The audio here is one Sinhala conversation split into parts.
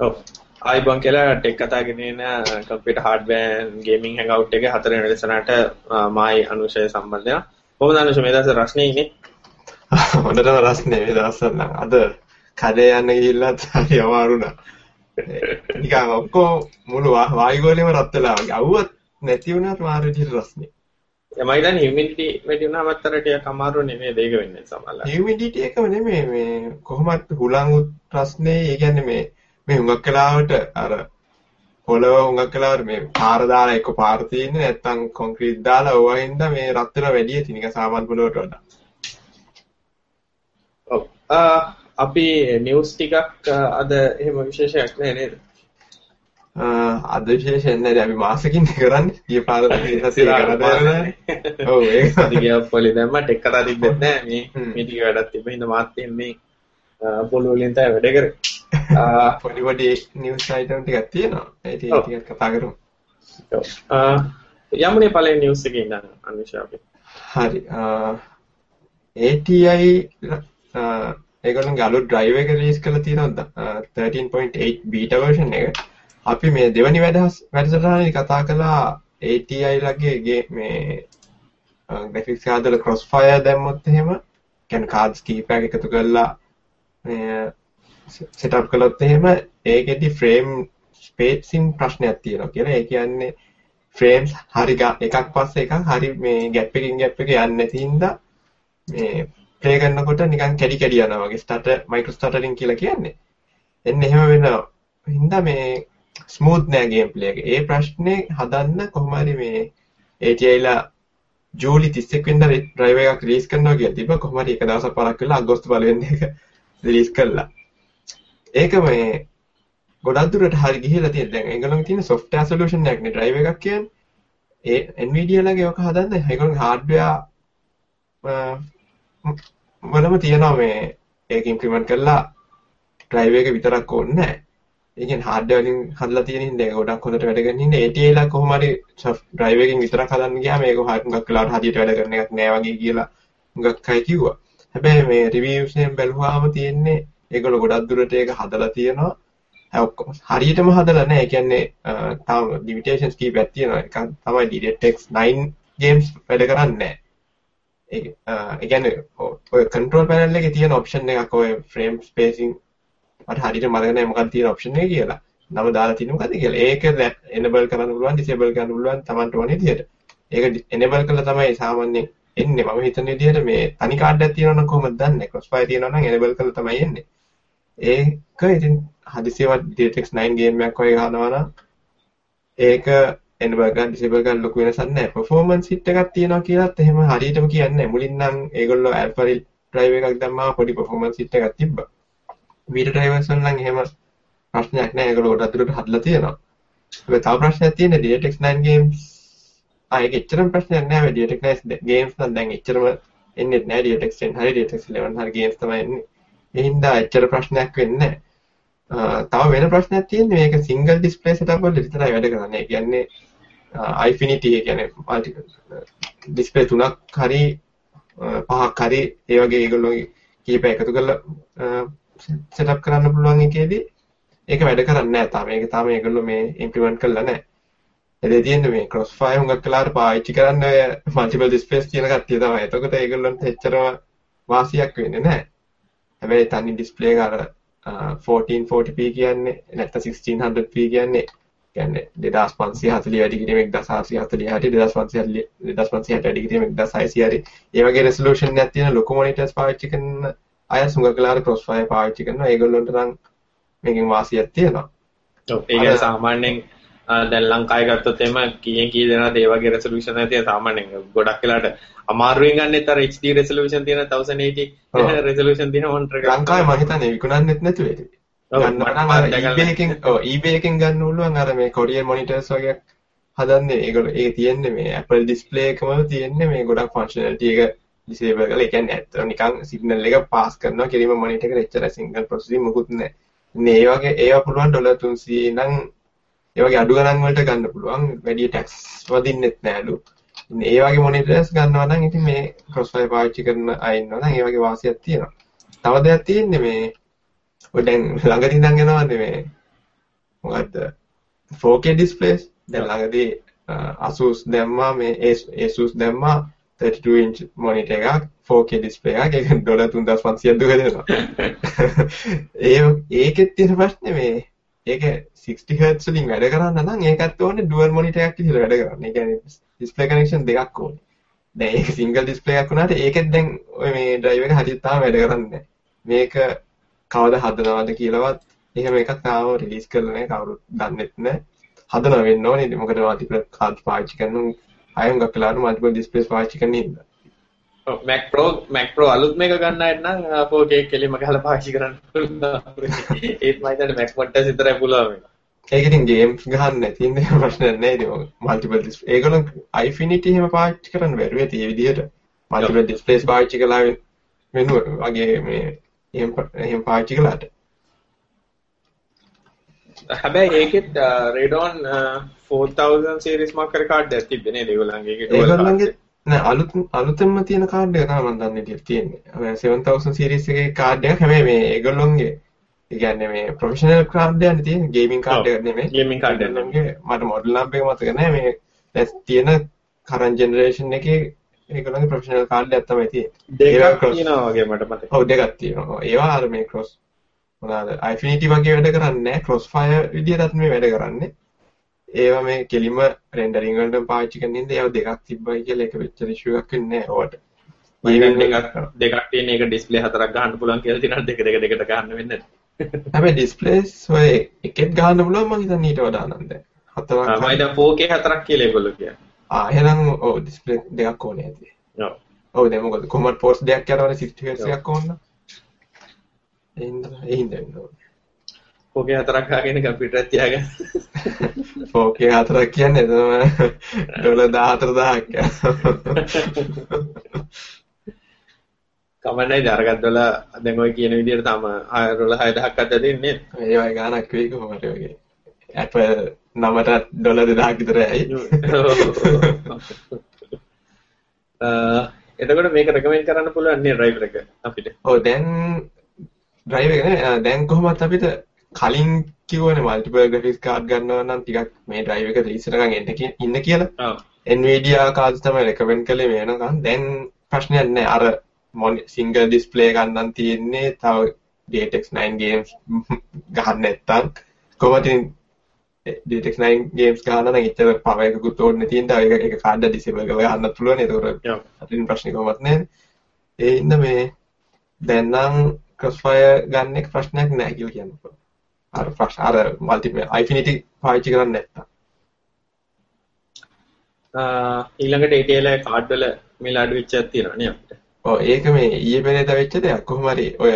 ඔව් ආයිබන් කියලා ටෙක් කතා ගෙනෙන කම්පියුටර් හાર્ඩ්වෙයාර් ගේමින් හැන්ගවුට් එකේ හතරවෙනි ලෙසනට මායි අනුශය සම්බන්ධය. කොහොමද අනුශය මේ දවස් රස්නේ ඉන්නේ? හොඳටම රස්නේ මේ දවස්වල නම් අද කඩේ යන්න ගිහිල්ලත් හරි අමාරුණා. නිකන් ඔක්කොම මුළු වායුගෝලෙම රත් වෙලා වගේ. අවුවත් නැති වුණාට මාරු විදිහට රස්නේ. මම හිතන්නේ හියුමිඩිටි වැඩි වුණාම අතර ටිකක් අමාරු නෙමෙයි දෙයක වෙන්නේ සමහරවිට. හියුමිඩිටි එකම නෙමෙයි මේ කොහොමත් හුලං රස්නේ ඒ කියන්නේ මේ මේ හුඟක් වෙලාවට අර පොළව හුඟක් වෙලාවට මේ පාර දාලා එක පාර තියෙන්නේ නැත්නම් කොන්ක්‍රීට් දාලා ඕවා හින්දා මේ රත් වෙන වැඩි ඇති නිකන් සාමාන්‍ය පොළවට වඩා. ඔව්. අපි නිවුස් ටිකක් අද එහෙම විශේෂයක් නෑ නේද? අද විශේෂයෙන් නෑ අපි මාසෙකින් කරන්නේ. ගිය පාර හසිය කරලා ඔව් ඒක දිගිය පොලි දැම්ම ටෙක් කතා තිබ්බෙත් නෑ මේ මේ ටික වැඩක් තිබ්බ හින්දා මාත් මේ පොළු වලින් තමයි වැඩ කරේ. පොඩි පොඩි නිවුස් අයිටම් ටිකක් තියෙනවා. ඒ ටික කතා කරමු. ඔව්. යමුනේ පළවෙනි නිවුස් එකේ ඉඳන් අනිෂා අපි. හරි. ATI ඒගොල්ලන්ගේ අලුත් ඩ්‍රයිවර් එක රිලීස් කරලා තියෙනවා 13.8 බීටා version එක. අපි මේ දෙවනි වැඩහස් වැඩසටහනේ කතා කළා ATI ලගේ මේ ග්‍රැෆික්ස් කාඩ් වල crossfire දැම්මොත් එහෙම කියන්නේ කාඩ්ස් කීපයක් එකතු කරලා මේ සෙටප් කළොත් එහෙම ඒකෙදි ෆ්‍රේම් ස්පේසින් ප්‍රශ්නයක් තියෙනවා කියලා. ඒ කියන්නේ ෆ්‍රේම්ස් හරි එකක් පස්සේ එකක් හරි මේ ගැප් එකකින් ගැප් එක යන්නේ නැති හින්දා මේ ප්ලේ කරනකොට නිකන් කැඩි කැඩි යනවා වගේ ස්ටාර්ටර් මයික්‍රෝ ස්ටාර්ටරින් කියලා කියන්නේ. එන්නේ එහෙම වෙනවා. හින්දා මේ ස්මූත් නෑ ගේම් ප්ලේ එක. ඒ ප්‍රශ්නේ හදන්න කොහොම හරි මේ ATI ලා ජූලි 31 වෙනිදා ඩ්‍රයිවර් එකක් රිලීස් කරනවා කියලා තිබ්බා. කොහොම හරි එක දවසක් පරක් වෙලා අගෝස්තු පළවෙනි එක රිලීස් කළා. ඒක මේ ගොඩක් දුරට හරි ගිහිලා තියෙන. දැන් ඒගොල්ලන්ගේ තියෙන software solution එකක් නේ drive එකක් කියන්නේ. ඒ Nvidia ලගේ ඔක හදන්න ඒගොල්ලන්ගේ hardware වලම තියෙනවා මේ ඒක ඉම්ප්ලිමන්ට් කරලා drive එක විතරක් ඕනේ නැහැ. ඒ කියන්නේ hardware වලින් හදලා තියෙන හින්දා ඒක ගොඩක් හොඳට වැඩ කරන හින්දා ATI ලා කොහොම හරි drive එකකින් විතරක් හදන්න ගියාම ඒක හුඟක් වෙලාවට හදියට වැඩ කරන එකක් නෑ වගේ කියලා හුඟක් අය කිව්වා. හැබැයි මේ reviews එකෙන් බැලුවාම තියෙන්නේ ඒගොල්ලෝ ගොඩක් දුරට ඒක හදලා තියෙනවා. ඔක්කොම හරියටම හදලා නැහැ. ඒ කියන්නේ තාම limitations කීපයක් තියෙනවා. එකක් තමයි DirectX 9 games වැඩ කරන්නේ නැහැ. ඒ කියන්නේ ඔය control panel එකේ තියෙන option එකක් ඔය frame spacing මට හරියට මතක නැහැ මොකක්ද තියෙන option එක කියලා. නම දාලා තියෙන්නේ මොකද්ද කියලා. ඒක enable කරන්න පුළුවන්, disable කරන්න පුළුවන් Tamanට ඕන විදිහට. ඒක enable කළා තමයි සාමාන්‍යයෙන් එන්නේ. මම හිතන විදිහට මේ තනි කාඩ් එකක් තියෙනවා නම් කොහොමද දන්නේ? crossfire තියෙනවා නම් enable කළා තමයි එන්නේ. ඒක ඉතින් හදිසියවත් DirectX 9 ගේම් එකක් වගේ ගහනවා නම් ඒක enable ගන්න disable ගන්න ලොකු වෙනසක් නැහැ. performance hit එකක් තියෙනවා කියලාත් එහෙම හරියටම කියන්නේ නැහැ. මුලින් නම් ඒගොල්ලෝ alpha drive එකක් දැම්මම පොඩි performance hit එකක් තිබ්බා. Vita drivers වල නම් එහෙම ප්‍රශ්නයක් නැහැ. ඒගොල්ලෝ ගොඩක් දුරට හදලා තියෙනවා. හැබැයි තව ප්‍රශ්නයක් තියෙන්නේ DirectX 9 games ආ ඒක එච්චරම ප්‍රශ්නයක් නැහැ. DirectX 9 games නම් දැන් එච්චරම එන්නේ නැහැ. DirectX 10 හරි DirectX 11 හරි games තමයි එන්නේ. ඒ හින්දා එච්චර ප්‍රශ්නයක් වෙන්නේ නැහැ. තව වෙන ප්‍රශ්නයක් තියෙන්නේ මේක සිංගල් ඩිස්ප්ලේ සෙටප් වල විතරයි වැඩ කරන්නේ. ඒ කියන්නේ Infinity ඒ කියන්නේ මල්ටි ඩිස්ප්ලේ තුනක් හරි පහක් හරි ඒ වගේ ඒගොල්ලෝ කීප එකතු කරලා සෙටප් කරන්න පුළුවන් එකේදී ඒක වැඩ කරන්නේ නැහැ තාම. ඒක තාම ඒගොල්ලෝ මේ ඉම්ප්ලිමන්ට් කරලා නැහැ. එදේ තියෙන්නේ මේ crossfire හුඟක් කලාට පාවිච්චි කරන්න ඔය multiple displays තියෙන කට්ටිය තමයි. එතකොට ඒගොල්ලන්ට එච්චරම වාසියක් වෙන්නේ නැහැ. හැබැයි තනි ඩිස්ප්ලේ එක අර 1440p කියන්නේ නැත්නම් 1600p කියන්නේ. කියන්නේ 2540 වැඩි කිරීම 1640 හරි 2540 2560 වැඩි කිරීම 1600 හරි. ඒ වගේ රෙසලූෂන් එකක් තියෙන ලොකු මොනිටර්ස් පාවිච්චි කරන අය සුඟකලාර ක්‍රොස්ෆයර් පාවිච්චි කරනවා. ඒගොල්ලන්ට නම් මේකෙන් වාසියක් තියෙනවා. ඒක සාමාන්‍යයෙන් දැන් ලංකාවේ ගත්තොත් එම කීයෙන් කී දෙනාද ඒ වගේ රෙසලූෂන් එකක් තියෙන සාමාන්‍යයෙන් ගොඩක් වෙලාට අමාරුවෙන් ගන්නෙත් අර HD රෙසලූෂන් තියෙන 1080 රෙසලූෂන් තියෙන මොනිටර් එක ලංකාවේ මම හිතන්නේ විකුණන්නෙත් නැතුව ඒක. eBay එකෙන් ඔව් eBay එකෙන් ගන්න පුළුවන් අර මේ කොරියන් මොනිටර්ස් වගේ හදන්නේ. ඒගොල්ලෝ ඒක තියෙන්නේ මේ Apple display එකම තියෙන්නේ මේ ගොඩක් ෆන්ක්ෂනලිටි එක disable කරලා. ඒ කියන්නේ ඇත්තට නිකන් සිග්නල් එක පාස් කරනවා කිරීම මොනිටර් එකට එච්චර සිංගල් ප්‍රොසෙසින් මොකුත් නැහැ. ඒ වගේ ඒවා පුළුවන් ඩොලර් 300 නම් ඒ වගේ අඩු ගණන් වලට ගන්න පුළුවන්. වැඩි ටැක්ස් වදින්නෙත් නෑලු. ඉතින් ඒ වගේ මොනිටර්ස් ගන්නවා නම් ඉතින් මේ crossfire පාවිච්චි කරන අය ඉන්නවා නම් ඒ වගේ වාසියක් තියෙනවා. තව දෙයක් තියෙන්නේ මේ ඔය දැන් ළඟදී ඉඳන් යනවානේ මේ මොකද්ද 4K displays දැන් ළඟදී Asus දැම්මා මේ Asus දැම්මා 32 inch monitor එකක් 4K display එකක් ඒක ඩොලර් 3500ක් දුක දෙනවා. ඒ ඒකෙත් තියෙන ප්‍රශ්නේ මේ ඒක 60 Hz වලින් වැඩ කරන්න නම් ඒකත් ඕනේ dual monitor එකක් විදිහට වැඩ කරන්න. ඒ කියන්නේ display connection දෙකක් ඕනේ. දැන් ඒක single display එකක් වුණාට ඒකෙත් දැන් ඔය මේ drive එක හරියට තාම වැඩ කරන්නේ මේක කවදා හදනවද කියලාවත් එහෙම එකක් තාම රිලීස් කරලා නැහැ කවුරුත් දන්නෙත් නැහැ. හදනවා වෙන්න ඕනේ. මොකද multiple cards පාවිච්චි කරන අයම් ගක්ලාට multiple displays පාවිච්චි කරන හින්දා. Mac Pro Mac Pro අලුත් මේක ගන්න අය නම් 4K කෙලින්ම ගහලා පාවිච්චි කරන්න පුළුවන්. ඒත් මම හිතන්නේ Mac Monitors විතරයි පුළුවන් මේක. ඒක ඉතින් ගේම්ස් ගහන්න නැති ඉන්නේ ප්‍රශ්නයක් නෑ ඉතින් මල්ටිපල් ඩිස්ප්ලේ ඒගොල්ලෝ Infinity එහෙම පාවිච්චි කරන්න බැරුව ඇති ඒ විදිහට. මල්ටිපල් ඩිස්ප්ලේස් පාවිච්චි කළා වෙනුව වගේ මේ එහෙම එහෙම පාවිච්චි කළාට. හැබැයි ඒකෙත් Radeon 4000 series mark කර කාඩ් එකක් තිබ්බේ නේද ඒගොල්ලන්ගේ? ඒගොල්ලන්ගේ නෑ අලුත් අලුතෙන්ම තියෙන කාඩ් එක තමයි මම දන්නේ විදිහට තියෙන්නේ. 7000 series එකේ කාඩ් එකක් හැබැයි මේ ඒගොල්ලොන්ගේ. ඒ කියන්නේ මේ ප්‍රොෆෙෂනල් කාඩ් එකක් තියෙන ගේමින් කාඩ් එකක් නෙමෙයි. ගේමින් කාඩ් එකක් නෙමෙයි. මට මොඩල් නම්බර් එක මතක නෑ. මේ දැන් තියෙන කරන්ට් ජෙනරේෂන් එකේ ඒගොල්ලන්ගේ ප්‍රොෆෙෂනල් කාඩ් එකක් තමයි තියෙන්නේ. දෙකක් තියෙනවා වගේ මට මතකයි. ඔව් දෙකක් තියෙනවා. ඒවා අර මේ ක්‍රොස් මොනවාද? Infinity වගේ වැඩ කරන්නේ නැහැ Crossfire විදියටත් මේ වැඩ කරන්නේ ඒවා මේ කෙලිම රෙන්ඩරින් වලට පාවිච්චි කරන ඉඳ ඒවා දෙකක් තිබ්බයි කියලා ඒක වෙච්ච ඉෂුව එකක් වෙන්නේ නැහැ ඕවට. මම දෙකක් දෙකක් තියෙන එක ඩිස්ප්ලේ හතරක් ගහන්න පුළුවන් කියලා තියෙනවා දෙක දෙක දෙකට ගහන්න වෙන්නේ නැහැ. හැබැයි ඩිස්ප්ලේස් ඔය එකෙත් ගහන්න පුළුවන් මම හිතන්නේ ඊට වඩා නම් දැන්. හතරක්. මම දැන් 4K හතරක් කියලා ඒගොල්ලෝ කියන්නේ. ආ එහෙනම් ඔව් ඩිස්ප්ලේ දෙකක් ඕනේ ඇති. ඔව්. ඔව් දැන් මොකද කොමඩ් පෝස්ට් දෙකක් යනවනේ 60 Hz එකක් ඕන. ඒ හින්දා ඒ හින්දා 4K හතරක් ගාගෙන කම්පියුටර් තියාගන්න. 4K හතරක් කියන්නේ එතනම ඩොලර් 14000ක් කමන්නයි දරගත් ඩොලර් දැන් ඔය කියන විදිහට තම ඩොලර් 6000ක් අද දෙන්නේ. ඒ වගේ ගාණක් වෙයි කොහොමද වගේ. Apple නමට ඩොලර් 2000ක් විතරයි. එතකොට මේක රෙකමෙන්ඩ් කරන්න පුළුවන් නේ ඩ්‍රයිවර් එක අපිට. ඔව් දැන් ඩ්‍රයිවර් එක නේ දැන් කොහොමත් අපිට කලින් කිව්වනේ මල්ටිපල් ග්‍රැෆික්ස් කාඩ් ගන්නවා නම් ටිකක් මේ ඩ්‍රයිව් එක රිලීස් වෙනකන් එන්න ඉන්න කියලා. ඔව්. Nvidia කාඩ්ස් තමයි රෙකමෙන්ඩ් කළේ මේ වෙනකන්. දැන් ප්‍රශ්නයක් නැහැ. අර සිංගල් ඩිස්ප්ලේ ගන්නන් තියෙන්නේ තව DTX 9 games ගහන්න නැත්තම් කොහොමද DTX 9 games ගහන්න නම් ඉතල පවර් එකකුත් ඕනේ තියෙන තව ඒක ඒක කාඩ් ඩිසේබල් කරලා ගන්නත් පුළුවන්. ඒතකොට අතින් ප්‍රශ්නේ කොහොමත් නැහැ. ඒ ඉන්න මේ දැන් නම් ක්‍රොස්ෆයර් ගන්න එක ප්‍රශ්නයක් නැහැ කියලා කියන්න පුළුවන්. අර ප්‍රශ්න අර මල්ටි Infinity පාවිච්චි කරන්නේ නැත්තම්. ඊළඟට ATL කාඩ් වල මිල අඩු වෙච්චක් තියෙනවා නේ අපිට. ඔව් ඒක මේ ඊයේ පෙරේද වෙච්ච දෙයක්. කොහොම හරි ඔය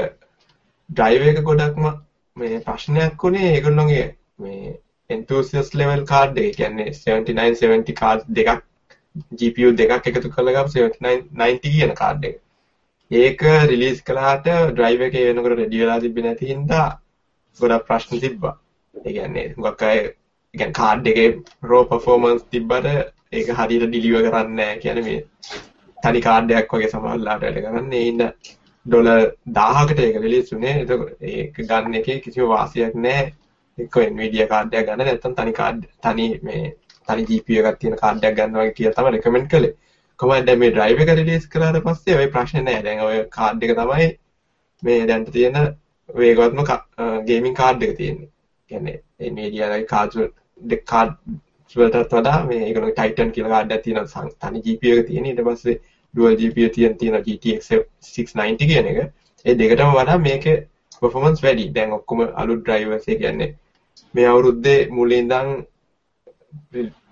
ඩ්‍රයිව් එක ගොඩක්ම මේ ප්‍රශ්නයක් උනේ ඒගොල්ලෝගේ මේ enthusiast level card එක කියන්නේ 79 70 cards දෙකක් GPU දෙකක් එකතු කරලා ගම 79 90 කියන card එක. ඒක රිලීස් කළාට ඩ්‍රයිව් එකේ වෙනකොට රෙඩි වෙලා තිබ්බේ නැති හින්දා ගොඩක් ප්‍රශ්න තිබ්බා. ඒ කියන්නේ හුඟක් අය කියන්නේ කාඩ් එකේ රෝ පර්ෆෝමන්ස් තිබ්බට ඒක හරියට ඩිලිවර් කරන්නේ නැහැ. කියන්නේ මේ තනි කාඩ් එකක් වගේ සමහරලාට වැඩ කරන්නේ. ඒ ඉන්න ඩොලර් 1000කට ඒක රිලීස් වුණේ. එතකොට ඒක ගන්න එකේ කිසිම වාසියක් නැහැ. එක්ක Nvidia කාඩ් එකක් ගන්න නැත්නම් තනි කාඩ් තනි මේ තනි GPU එකක් තියෙන කාඩ් එකක් ගන්නවා කියලා තමයි රෙකමෙන්ඩ් කළේ. කොහොමද දැන් මේ ඩ්‍රයිව් එක රිලීස් කරාට පස්සේ ඔය ප්‍රශ්නේ නැහැ. දැන් ඔය කාඩ් එක තමයි මේ දැන්ට තියෙන වේගවත්ම ගේමින් කාඩ් එක තියෙන්නේ. කියන්නේ Nvidia ලයි කාඩ් දෙක කාඩ් වලටත් වඩා මේ ඒගොල්ලෝ Titan කියලා කාඩ් එකක් තියෙනවා තනි GPU එක තියෙන. ඊට පස්සේ dual GPU තියෙන තියෙන GTX 690 කියන එක. ඒ දෙකටම වඩා මේකේ performance වැඩි. දැන් ඔක්කොම අලුත් drivers ඒ කියන්නේ මේ අවුරුද්දේ මුලින් ඉඳන්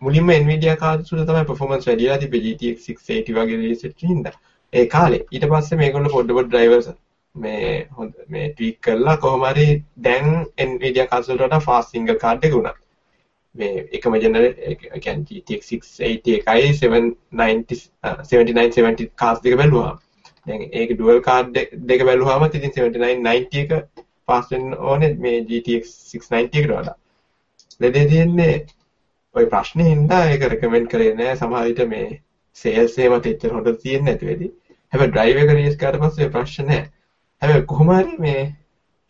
මුලින්ම Nvidia cards වල තමයි performance වැඩි වෙලා තිබ්බේ GTX 680 වගේ release වෙච්ච හින්දා. ඒ කාලේ ඊට පස්සේ මේගොල්ලෝ පොඩ පොඩ drivers මේ හොඳ මේ ට්වීක් කරලා කොහොම හරි දැන් Nvidia cards වලට වඩා fast single card එක උනා. මේ එකම ජෙනරේට් ඒ කියන්නේ GTX 680 එකයි 790 79 70 cards දෙක බැලුවා. දැන් ඒක dual card දෙක බැලුවාම ඉතින් 79 90 එක fast වෙන්න ඕනේ මේ GTX 690 එකට වඩා. ලෙඩේ තියෙන්නේ ওই ප්‍රශ්නේ හින්දා ඒක රෙකමෙන්ඩ් කරේ නෑ සමහර විට මේ සේල්ස් එහෙමත් එච්චර හොඳ තියෙන්නේ නැති වෙදී. හැබැයි ඩ්‍රයිව් එක රිලීස් කරාට පස්සේ ප්‍රශ්න නෑ. හැබැයි කොහොම හරි මේ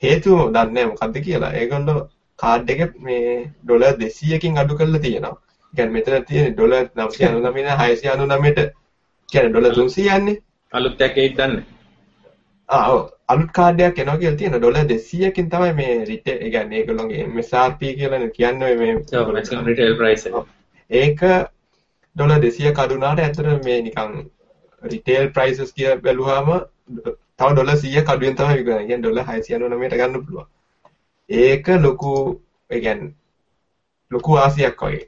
හේතුව දන්නේ මොකද්ද කියලා. ඒගොල්ලෝ කාඩ් එක මේ ඩොලර් 200කින් අඩු කරලා තියෙනවා. කියන්නේ මෙතන තියෙන ඩොලර් 999 699ට කියන්නේ ඩොලර් 300 යන්නේ. අලුත් එකක් ඒත් දන්නේ. ආ ඔව් අලුත් කාඩ් එකක් එනවා කියලා තියෙන ඩොලර් 200කින් තමයි මේ රිටේල් ඒ කියන්නේ ඒගොල්ලෝගේ MSRP කියලා කියන්නේ මේ ඔව් maximum retail price එක. ඒක ඩොලර් 200ක අඩු වුණාට ඇත්තට මේ නිකන් රිටේල් ප්‍රයිසස් කියලා බැලුවාම තව ඩොලර් 100ක් අඩුවෙන් තමයි විකුණන්නේ. කියන්නේ ඩොලර් 699ට ගන්න පුළුවන්. ඒක ලොකු ඒ කියන්නේ ලොකු ආසියක් වගේ.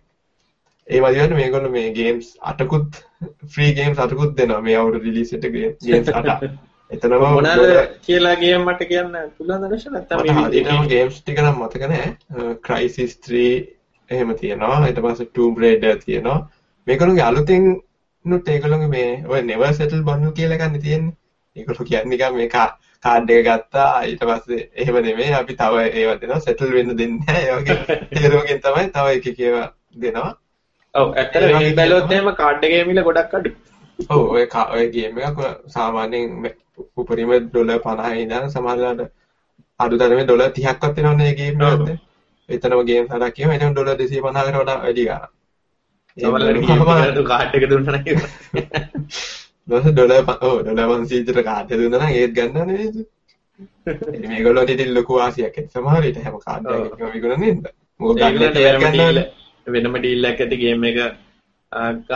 ඒ වගේම මේගොල්ලෝ මේ ගේම්ස් අටකුත් ෆ්‍රී ගේම්ස් අටකුත් දෙනවා මේ අවුරුදු රිලීස් එකට ගේම්ස් අට. එතනම මොනවාද කියලා ගේම් මට කියන්න පුළුවන් දනශ නැත්නම් මේ විදිහටම ගේම්ස් ටික නම් මතක නැහැ. Crysis 3 එහෙම තියෙනවා. ඊට පස්සේ Tomb Raider තියෙනවා. මේගොල්ලෝගේ අලුතෙන් නුත් ඒගොල්ලෝගේ මේ ඔය never settle bundle කියලා එකක් තියෙන්නේ. ඒගොල්ලෝ කියන්නේ නිකන් මේ කාඩ් එක ගත්තා ඊට පස්සේ එහෙම නෙමෙයි අපි තව ඒවා දෙනවා settle වෙන්න දෙන්නේ නැහැ. ඒ වගේ තේරුමකින් තමයි තව එක එක ඒවා දෙනවා. ඔව් ඇත්තට මේ බැලුවොත් එහෙම කාඩ් එකේ මිල ගොඩක් අඩුයි. ඔව් ඔය ඔය ගේම් එකක් සාමාන්‍යයෙන් උපරිම ඩොලර් 50 ඉඳන් සමහරවිට අඩු තරමේ ඩොලර් 30ක්වත් වෙනවනේ මේ ගේම් එකත්. එතනම ගේම් හදක් කියම එතන ඩොලර් 250කට වඩා වැඩි ගාණක්. සමහරවිට කාඩ් එක දුන්නා නම් ඊට ඩොලර් ඔව් ඩොලර් 100කට කාඩ් එක දුන්නා නම් ඒත් ගන්නව නේද? මේගොල්ලෝ ඉතින් ලොකු ආසියක් ඇති සමහර විට හැම කාඩ් එකක්ම විකුණන්නේ නේද? මොකද ගන්න වෙනම ඩීල් එකක් ඇති ගේම් එක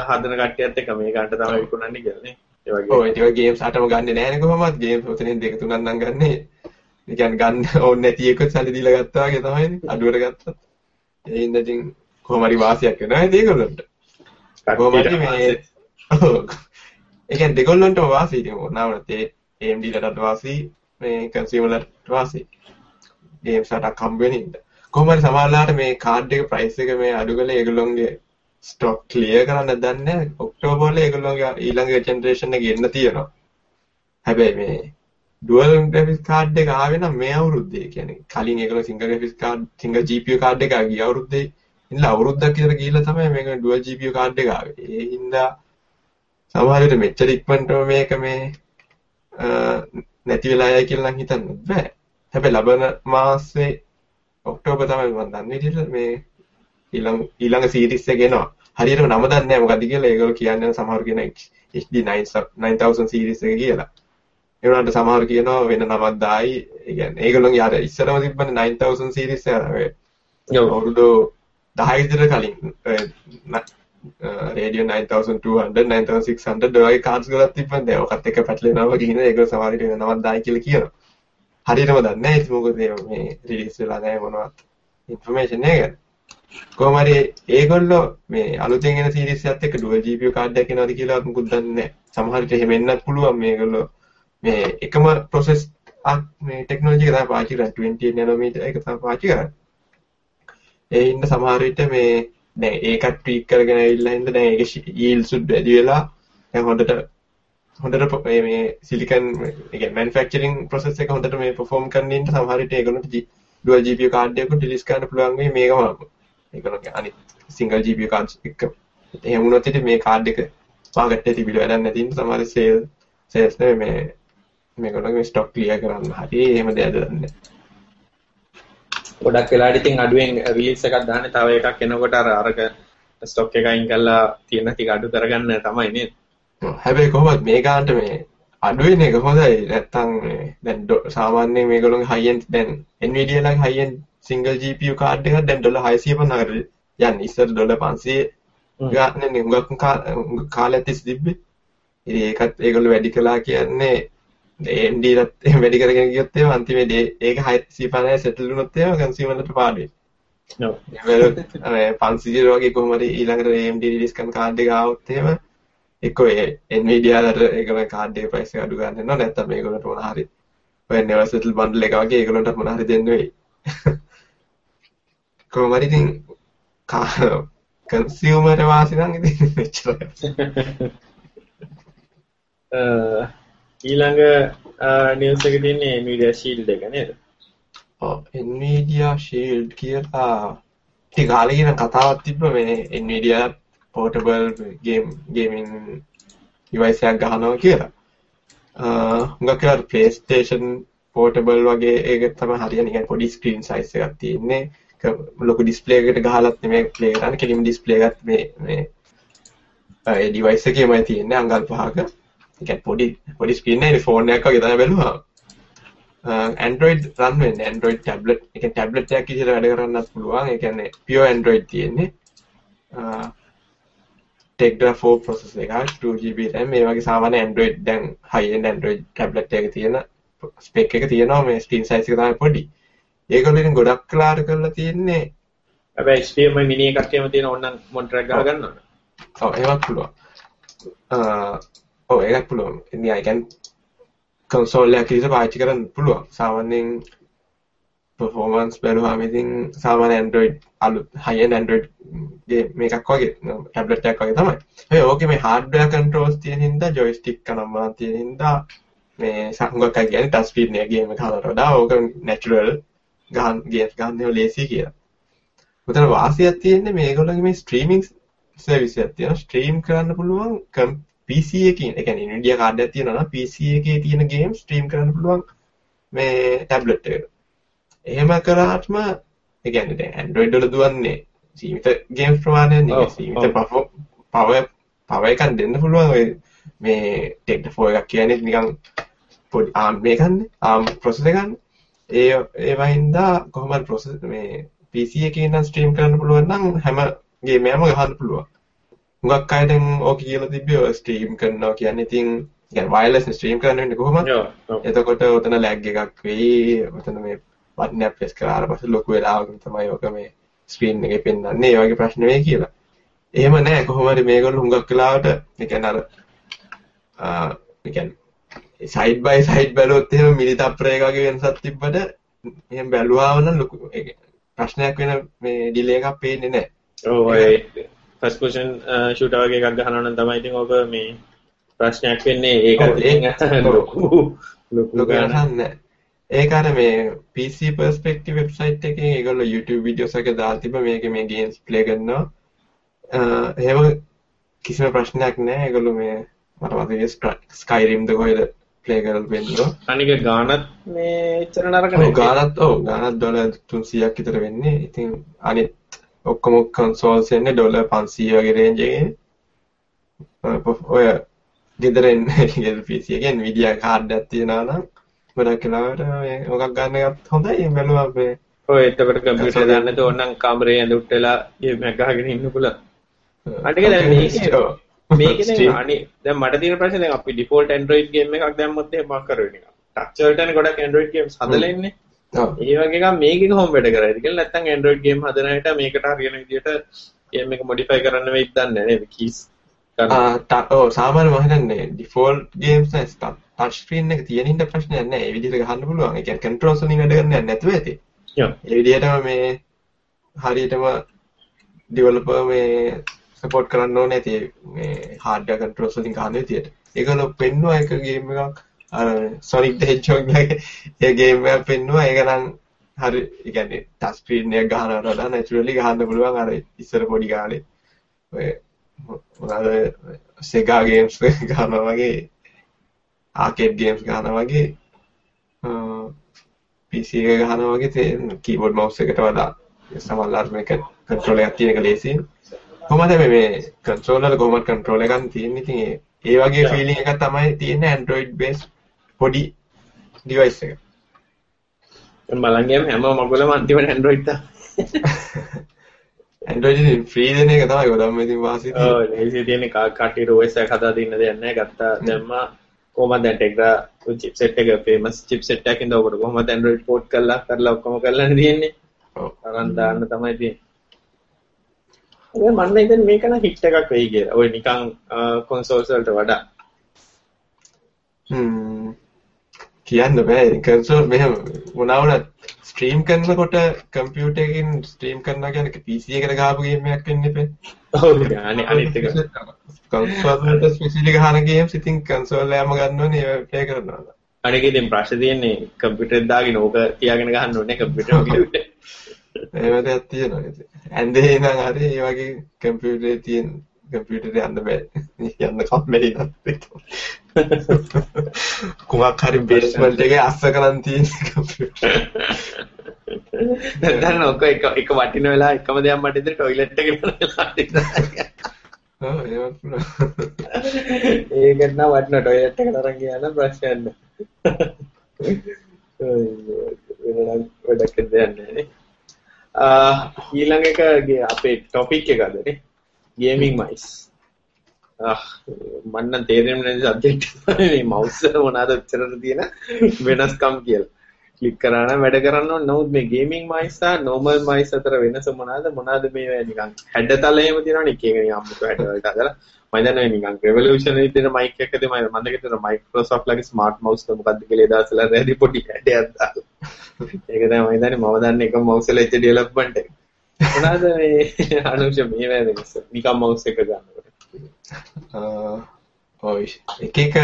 හදන කට්ටියත් එක්ක මේ ගන්නට තමයි විකුණන්නේ කියලා නේ. ඒ වගේ. ඔව් ඒක ගේම්ස් අටම ගන්නෙ නැහැ නේ කොහොමවත් ගේම්ස් උතනින් දෙක තුනක් නම් ගන්නෙ. කියන්නේ ගන්න ඕනේ නැති එක සල්ලි දීලා ගත්තා වගේ තමයි අඩුවට ගත්තත්. ඒ හින්දා ඉතින් කොහොම හරි වාසියක් වෙනවා නේද ඒ කියන්නේ දෙගොල්ලන්ටම වාසි ඉතින් ඕනවට ඒ AMD ලටත් වාසි මේ කන්සියුමර් ලට වාසි. ගේම්ස් අටක් හම්බ වෙනින්ද. කොහොම හරි සමහරලාට මේ කාඩ් එක ප්‍රයිස් එක මේ අඩු කරලා ඒගොල්ලොන්ගේ ස්ටොක් ක්ලියර් කරන්න දන්නේ ඔක්ටෝබර් වල ඒගොල්ලෝගේ ඊළඟ ජෙනරේෂන් එකේ එන්න තියෙනවා. හැබැයි මේ ඩුවල් ග්‍රැෆික්ස් කාඩ් එක ආවේ නම් මේ අවුරුද්දේ කියන්නේ කලින් ඒගොල්ලෝ single graphics card single GPU card එක ගිය අවුරුද්දේ ඉන්න අවුරුද්දක් විතර ගිහිල්ලා තමයි මේක ඩුවල් GPU කාඩ් එක ආවේ. ඒ හින්දා සමහර විට මෙච්චර ඉක්මනටම මේක මේ නැති වෙලා යයි කියලා නම් හිතන්න බෑ. හැබැයි ලබන මාසේ ඔක්තෝබර් තමයි මම දන්නේ විදිහට මේ ඊළඟ ඊළඟ සීරීස් එක එනවා. හරියටම නම දන්නේ නැහැ මොකද්ද කියලා ඒගොල්ලෝ කියන්නේ සමහර කියන HD 9000 සීරීස් එක කියලා. ඒ වුණාට සමහර කියනවා වෙන නමක් දායි. ඒ කියන්නේ ඒගොල්ලෝගේ අර ඉස්සරම තිබ්බනේ 9000 සීරීස් එක ඔය අවුරුදු 10 විතර කලින් රේඩියෝ 9200 9600 ඔය කාඩ්ස් ගලක් තිබ්බනේ දැන් ඔකත් එක පැටලෙනවා වගේ කියන ඒගොල්ලෝ සමහර විට වෙන නමක් දායි කියලා කියනවා. හරියටම දන්නේ නැහැ ඉතින් මොකද මේ රිලීස් වෙලා නැහැ මොනවත් ඉන්ෆර්මේෂන් එක. කොහොම හරි ඒගොල්ලෝ මේ අලුතෙන් එන සීරීස් එකත් එක්ක ඩුවල් GPU කාඩ් එකක් එනවද කියලා මුකුත් දන්නේ නැහැ. සමහර විට එහෙම එන්නත් පුළුවන් මේගොල්ලෝ මේ එකම process මේ ටෙක්නොලොජි එක තමයි පාවිච්චි කරන්නේ 28 නැනෝමීටර් එක තමයි පාවිච්චි කරන්නේ. ඒ ඉන්න සමහර විට මේ දැන් ඒකත් ට්වීක් කරගෙන ඇවිල්ලා හින්දා දැන් ඒකේ yields උඩ වැඩි වෙලා දැන් හොඳට හොඳට මේ සිලිකන් ඒ කියන්නේ මැනුෆැක්චරින් process එක හොඳට මේ perform කරන්න ඉන්න සමහර විට ඒගොල්ලන්ට dual GPU කාඩ් එකක් රිලීස් කරන්න පුළුවන් වෙයි මේකම. ඒගොල්ලෝගේ අනිත් සිංගල් GPU කාඩ්ස් එක. එහෙම වුණොත් ඉතින් මේ කාඩ් එක මාකට් එකේ තිබිලා වැඩක් නැති නිසා සමහර සේල් සේල්ස් නේ මේ මේගොල්ලෝගේ ස්ටොක් ක්ලියර් කරන්න හරි. එහෙම දෙයක් දන්නේ. ගොඩක් වෙලාට ඉතින් අඩුවෙන් රිලීස් එකක් දාන්නේ තව එකක් එනකොට අර අරක ස්ටොක් එක අයින් කරලා තියෙන ටික අඩු කරගන්න තමයි නේද? හැබැයි කොහොමද මේ ගානට මේ අඩු වෙන එක හොඳයි. නැත්තම් දැන් සාමාන්‍යයෙන් මේගොල්ලෝගේ high end දැන් Nvidia ලගේ high end single GPU card එකක් දැන් ඩොලර් 650කට යන්නේ. ඉස්සර ඩොලර් 500 ගානේ හුඟක් කාලයක් තිස්සේ තිබ්බේ. ඉතින් ඒකත් ඒගොල්ලෝ වැඩි කළා කියන්නේ AMD ලත් එහෙම වැඩි කරගෙන ගියොත් එහෙම අන්තිමේදී ඒක 650 සෙටල් වුණොත් එහෙම කන්සියුමර්ලට පාඩුයි. ඔව්. ඒ 500 වගේ කොහොම හරි ඊළඟට AMD රිලීස් කරන කාඩ් එක ආවොත් එහෙම එක්කෝ ඒ Nvidia ලට ඒගොල්ලෝ කාඩ් එකේ ප්‍රයිස් එක අඩු ගන්න වෙනවා නැත්නම් මේගොල්ලන්ට මොන හරි ඔය never settle bundle එක වගේ ඒගොල්ලන්ට මොන හරි දෙන්න වෙයි. කොහොම හරි ඉතින් කන්සියුමර් වාසි නම් ඉතින් මෙච්චරයි. ඊළඟ නිවුස් එකේ තියෙන්නේ Nvidia Shield එක නේද? ඔව් Nvidia Shield කියලා ඉතින් කාලේ කියන කතාවක් තිබ්බ මේ Nvidia portable game gaming device එකක් ගහනවා කියලා. හුඟක් වෙලාවට PlayStation පෝටබල් වගේ ඒක තමයි හරියන්නේ නිකන් පොඩි ස්ක්‍රීන් සයිස් එකක් තියෙන්නේ ලොකු ඩිස්ප්ලේ එකට ගහලත් නෙමෙයි ප්ලේ කරන්නේ කෙලින්ම ඩිස්ප්ලේ එකත් මේ මේ ඒ ඩිවයිස් එකේමයි තියෙන්නේ අඟල් පහක. පොඩි පොඩි එකේ ෆෝන් එකක් වගේ තමයි බැලුවා. Android රන් වෙන්නේ Android tablet ඒ කියන්නේ tablet එකක් විදිහට වැඩ කරන්නත් පුළුවන්. කියන්නේ pure Android තියෙන්නේ. 4 processor එකක් 2GB RAM මේ වගේ සාමාන්‍ය Android දැන් high end Android tablet එකක තියෙන spec එක තියෙනවා මේ size එක තමයි පොඩි. ඉතින් ගොඩක් කලාර කරලා තියෙන්නේ හැබැයි HDMI mini එකක් එහෙම තියෙන ඕනනම් මොනිටර් එකක් ගහ ගන්න ඒවත් පුළුවන්. ඔව් ඒකත් පුළුවන්. ඉතින් I can කන්සෝල් එකක් විදිහට පාවිච්චි කරන්න පුළුවන්. සාමාන්‍යයෙන් performance බැලුවාම ඉතින් සාමාන්‍ය Android අලුත් high end Android මේකක් වගේ ටැබ්ලට් එකක් වගේ තමයි. ඒ ඕකේ මේ hardware controls තියෙන හින්දා joystick කනම්මා තියෙන හින්දා මේ සංගොක්ක කියන්නේ touch screen එක ගේම් එක හදනට වඩා ඕක natural ගහන් ගේම්ස් ගන්න ඒවා ලේසි කියලා. උතන වාසියක් තියෙන්නේ මේගොල්ලෝගේ මේ streaming service එකක් තියෙනවා. stream කරන්න පුළුවන් PC එකකින්. ඒ කියන්නේ Nvidia card එකක් තියෙනවා නම් PC එකේ තියෙන game stream කරන්න පුළුවන් මේ tablet එකට. එහෙම කරාටම ඒ කියන්නේ දැන් Android වල දුවන්නේ සීමිත ගේම්ස් ප්‍රමාණයක් නෙවෙයි සීමිත පවර් පවර් එකක් දෙන්න පුළුවන් ඔය මේ ටෙක්න 4 එකක් කියන්නේ නිකන් පොඩි ARM මේකන්නේ ARM processor එකන්නේ ඒ ඒ වහින්දා කොහොමද process මේ PC එකේ නම් ස්ට්‍රීම් කරන්න පුළුවන් නම් හැම ගේම් එකම ගහන්න පුළුවන්. හුඟක් අය දැන් ඕක කියලා තිබ්බේ ඔය ස්ට්‍රීම් කරනවා කියන්නේ ඉතින් කියන්නේ වයර්ලස් ස්ට්‍රීම් කරන්න වෙන්නේ කොහොමද? එතකොට උතන ලැග් එකක් වෙයි. උතන මේ බටන් එක ප්‍රෙස් කරාට පස්සේ ලොකු වෙලාවකින් තමයි ඔක මේ ස්ක්‍රීන් එකේ පෙන්වන්නේ. ඒ වගේ ප්‍රශ්න වෙයි කියලා. එහෙම නෑ කොහොම හරි මේගොල්ලෝ හුඟක් වෙලාවට ඒ කියන්නේ අර ඒ කියන්නේ සයිඩ් බයි සයිඩ් බැලුවොත් එහෙම මිලි තප්පරයක වගේ වෙනසක් තිබ්බට එහෙම බැලුවාම නම් ලොකු ප්‍රශ්නයක් වෙන මේ ඩිලේ එකක් පේන්නේ නැහැ. ඔව් ඔය ෆස්ට් පොසිෂන් ෂූටර් වගේ එකක් ගහනවා නම් තමයි ඉතින් ඔබ මේ ප්‍රශ්නයක් වෙන්නේ ඒක ලොකු ලොකු වෙනසක් නැහැ. ඒක අර මේ PC perspective website එකේ ඒගොල්ලෝ YouTube videos එක දාලා තිබ්බ මේකේ මේ games play කරනවා. එහෙම කිසිම ප්‍රශ්නයක් නැහැ. ඒගොල්ලෝ මේ මට මතකයි Skyrim ද කොහෙද ප්ලේ කරලා වෙන්නෝ. අනික ගානත් මේ එච්චර නරක නෙවෙයි. ගානත් ඔව් ගානත් ඩොලර් 300ක් විතර වෙන්නේ. ඉතින් අනිත් ඔක්කොම කන්සෝල්ස් එන්නේ ඩොලර් 500 වගේ රේන්ජ් එකේ. ඔය ගෙදර PC එකෙන් Nvidia card එකක් තියනවා නම් ගොඩක් වෙලාවට මොකක් ගන්න එකත් හොඳයි බැලුවා මේ ඔය එතකොට කම්පියුටර් දාන්න නැතුව ඕනනම් කාමරේ ඇඳ උට්ටලා ගේම් එකක් ගහගෙන ඉන්න පුළුවන්. අනික දැන් මේකේ මේකේ අනි දැන් මට තියෙන ප්‍රශ්නේ දැන් අපි ඩිෆෝල්ට් Android ගේම් එකක් දැම්මොත් එහෙම මොකක් කරවෙන්නේ නිකන්. ටච් වලටනේ ගොඩක් Android ගේම්ස් හදලා ඉන්නේ. ඒ වගේ එකක් මේකේ කොහොම වැඩ කරයිද කියලා නැත්නම් Android ගේම් හදන අයට මේකට හරියන විදිහට ගේම් එක මොඩිෆයි කරන්න වෙයිද දන්නේ නැහැ නේද කීස් ආ ඔව් සාමාන්‍ය මම හිතන්නේ ඩිෆෝල්ට් ගේම්ස් නැස්තම් ටච් ස්ක්‍රීන් එක තියෙන හින්දා ප්‍රශ්නයක් නැහැ. ඒ විදිහට ගහන්න පුළුවන්. ඒ කියන්නේ කන්ට්‍රෝල්ස් වලින් වැඩ කරන්නේ නැතුව ඇති. ඒ විදිහටම මේ හරියටම ඩෙවලොපර් මේ සපෝට් කරන්න ඕනේ ඇති මේ හાર્ඩ්වෙයාර් කන්ට්‍රෝල්ස් වලින් ගන්න විදිහට. ඒකල පෙන්නුවා එක ගේම් එකක් අර the Hedgehog වගේ ඒ ගේම් එකක් පෙන්නුවා. ඒක නම් හරි ඒ කියන්නේ ටච් ස්ක්‍රීන් එක ගහනවට වඩා නැචරලි ගහන්න පුළුවන් අර ඉස්සර පොඩි කාලේ. ඔය මොනවාද Sega games ගහනවා වගේ ආකේඩ් ගේම්ස් ගහනවා වගේ PC එක ගහනවා වගේ කීබෝඩ් මවුස් එකට වඩා සමහරවිට මේක කන්ට්‍රෝල් එකක් තියෙන එක ලේසියි. කොහොමද මේ කන්ට්‍රෝල් වල කොහොමද කන්ට්‍රෝල් එකක් තියෙන්නේ ඉතින් ඒ වගේ ෆීලිං එකක් තමයි තියෙන්නේ Android based පොඩි device එක. බලන් ගියම හැම මගුලම අන්තිමට Android තමයි. Android එකෙන් ෆ්‍රී දෙන එක තමයි ගොඩක් මේ ඉතින් වාසිය තියෙන්නේ. ඔව් ලේසි තියෙන්නේ කට්ටියට OS එක හදා දෙන්න දෙයක් නැහැ. ගත්තා දැම්මා කොහොමද දැන් ටෙක්රා චිප්සෙට් එක ෆේමස් චිප්සෙට් එකක් ඉඳලා ඔබට කොහොමද Android port කරලා කරලා ඔක්කොම කරලානේ තියෙන්නේ. ඔව්. අරන් දාන්න තමයි තියෙන්නේ. මම හිතන්නේ මේක නම් හිට් එකක් වෙයි කියලා. ඔය නිකන් කොන්සෝල්ස් වලට වඩා. හ්ම්. කියන්න බෑ. කන්සෝල් මෙහෙම මොනවා වුණත් ස්ට්‍රීම් කරනකොට කම්පියුටර් එකකින් ස්ට්‍රීම් කරනවා කියන්නේ PC එකට ගහපු ගේම් එකක් වෙන්න එපේ. ඔව් අනේ අනිත් එක. කන්සෝල් එකම ගන්න ප්ලේ කරනවා. අනික ඉතින් ප්‍රශ්නේ තියෙන්නේ කම්පියුටර් දාගෙන ඕක තියාගෙන ගහන්න ඕනේ කම්පියුටර් එකේ. එහෙම දෙයක් තියෙනවා ඉතින්. ඇන්දේ ඉඳන් හරි ඒ වගේ කම්පියුටරේ තියෙන කම්පියුටර් යන්න බෑ. යන්නකත් බැරි නත් කුමක් හරි බේස්මන්ට් එකේ අස්ස කරන් තියෙන කම්පියුටර් දැන් ඔක එක එක වටින වෙලා එකම දෙයක් මට ඉදිරිය ටොයිලට් එකට ඒකට නම් වටින ටොයිලට් එකට අරන් ගියා නම් ප්‍රශ්නයක් නෑ. වැඩක් දෙයක් නෑනේ ඊළඟ එක අපේ ටොපික් එකදනේ ගේමින් මයිස් ah, මන්න තේරෙන්නේ නැති සබ්ජෙක්ට් මේ මවුස් එක මොනවාද උච්චරට තියෙන වෙනස්කම් කියලා. ක්ලික් කරා නම් වැඩ කරන්න ඕන. නමුත් මේ ගේමින් මයිස් සහ නෝමල් මයිස් අතර වෙනස මොනවාද? මොනවාද මේ නිකන් හැඩතල එහෙම තියෙනවනේ? එක එක නිකන් අමුතු හැඩ වලට හදලා මම දන්නේ නිකන් රෙවොලූෂනරි දෙන මයික් එකකදී මම මම දෙකට මයික්‍රොසොෆ්ට් ලගේ ස්මාර්ට් මවුස් එක මොකක්ද කියලා එදාසලා රැදි පොඩි හැඩයක් දාලා. ඒක තමයි මම දන්නේ. මම දන්නේ එක මවුස් වල එච්ච ඩෙවලොප්මන්ට් එක. මොනවාද මේ අනුෂ මේ වෙනස? නිකන් මවුස් එක ගන්නකොට ඔය එක එක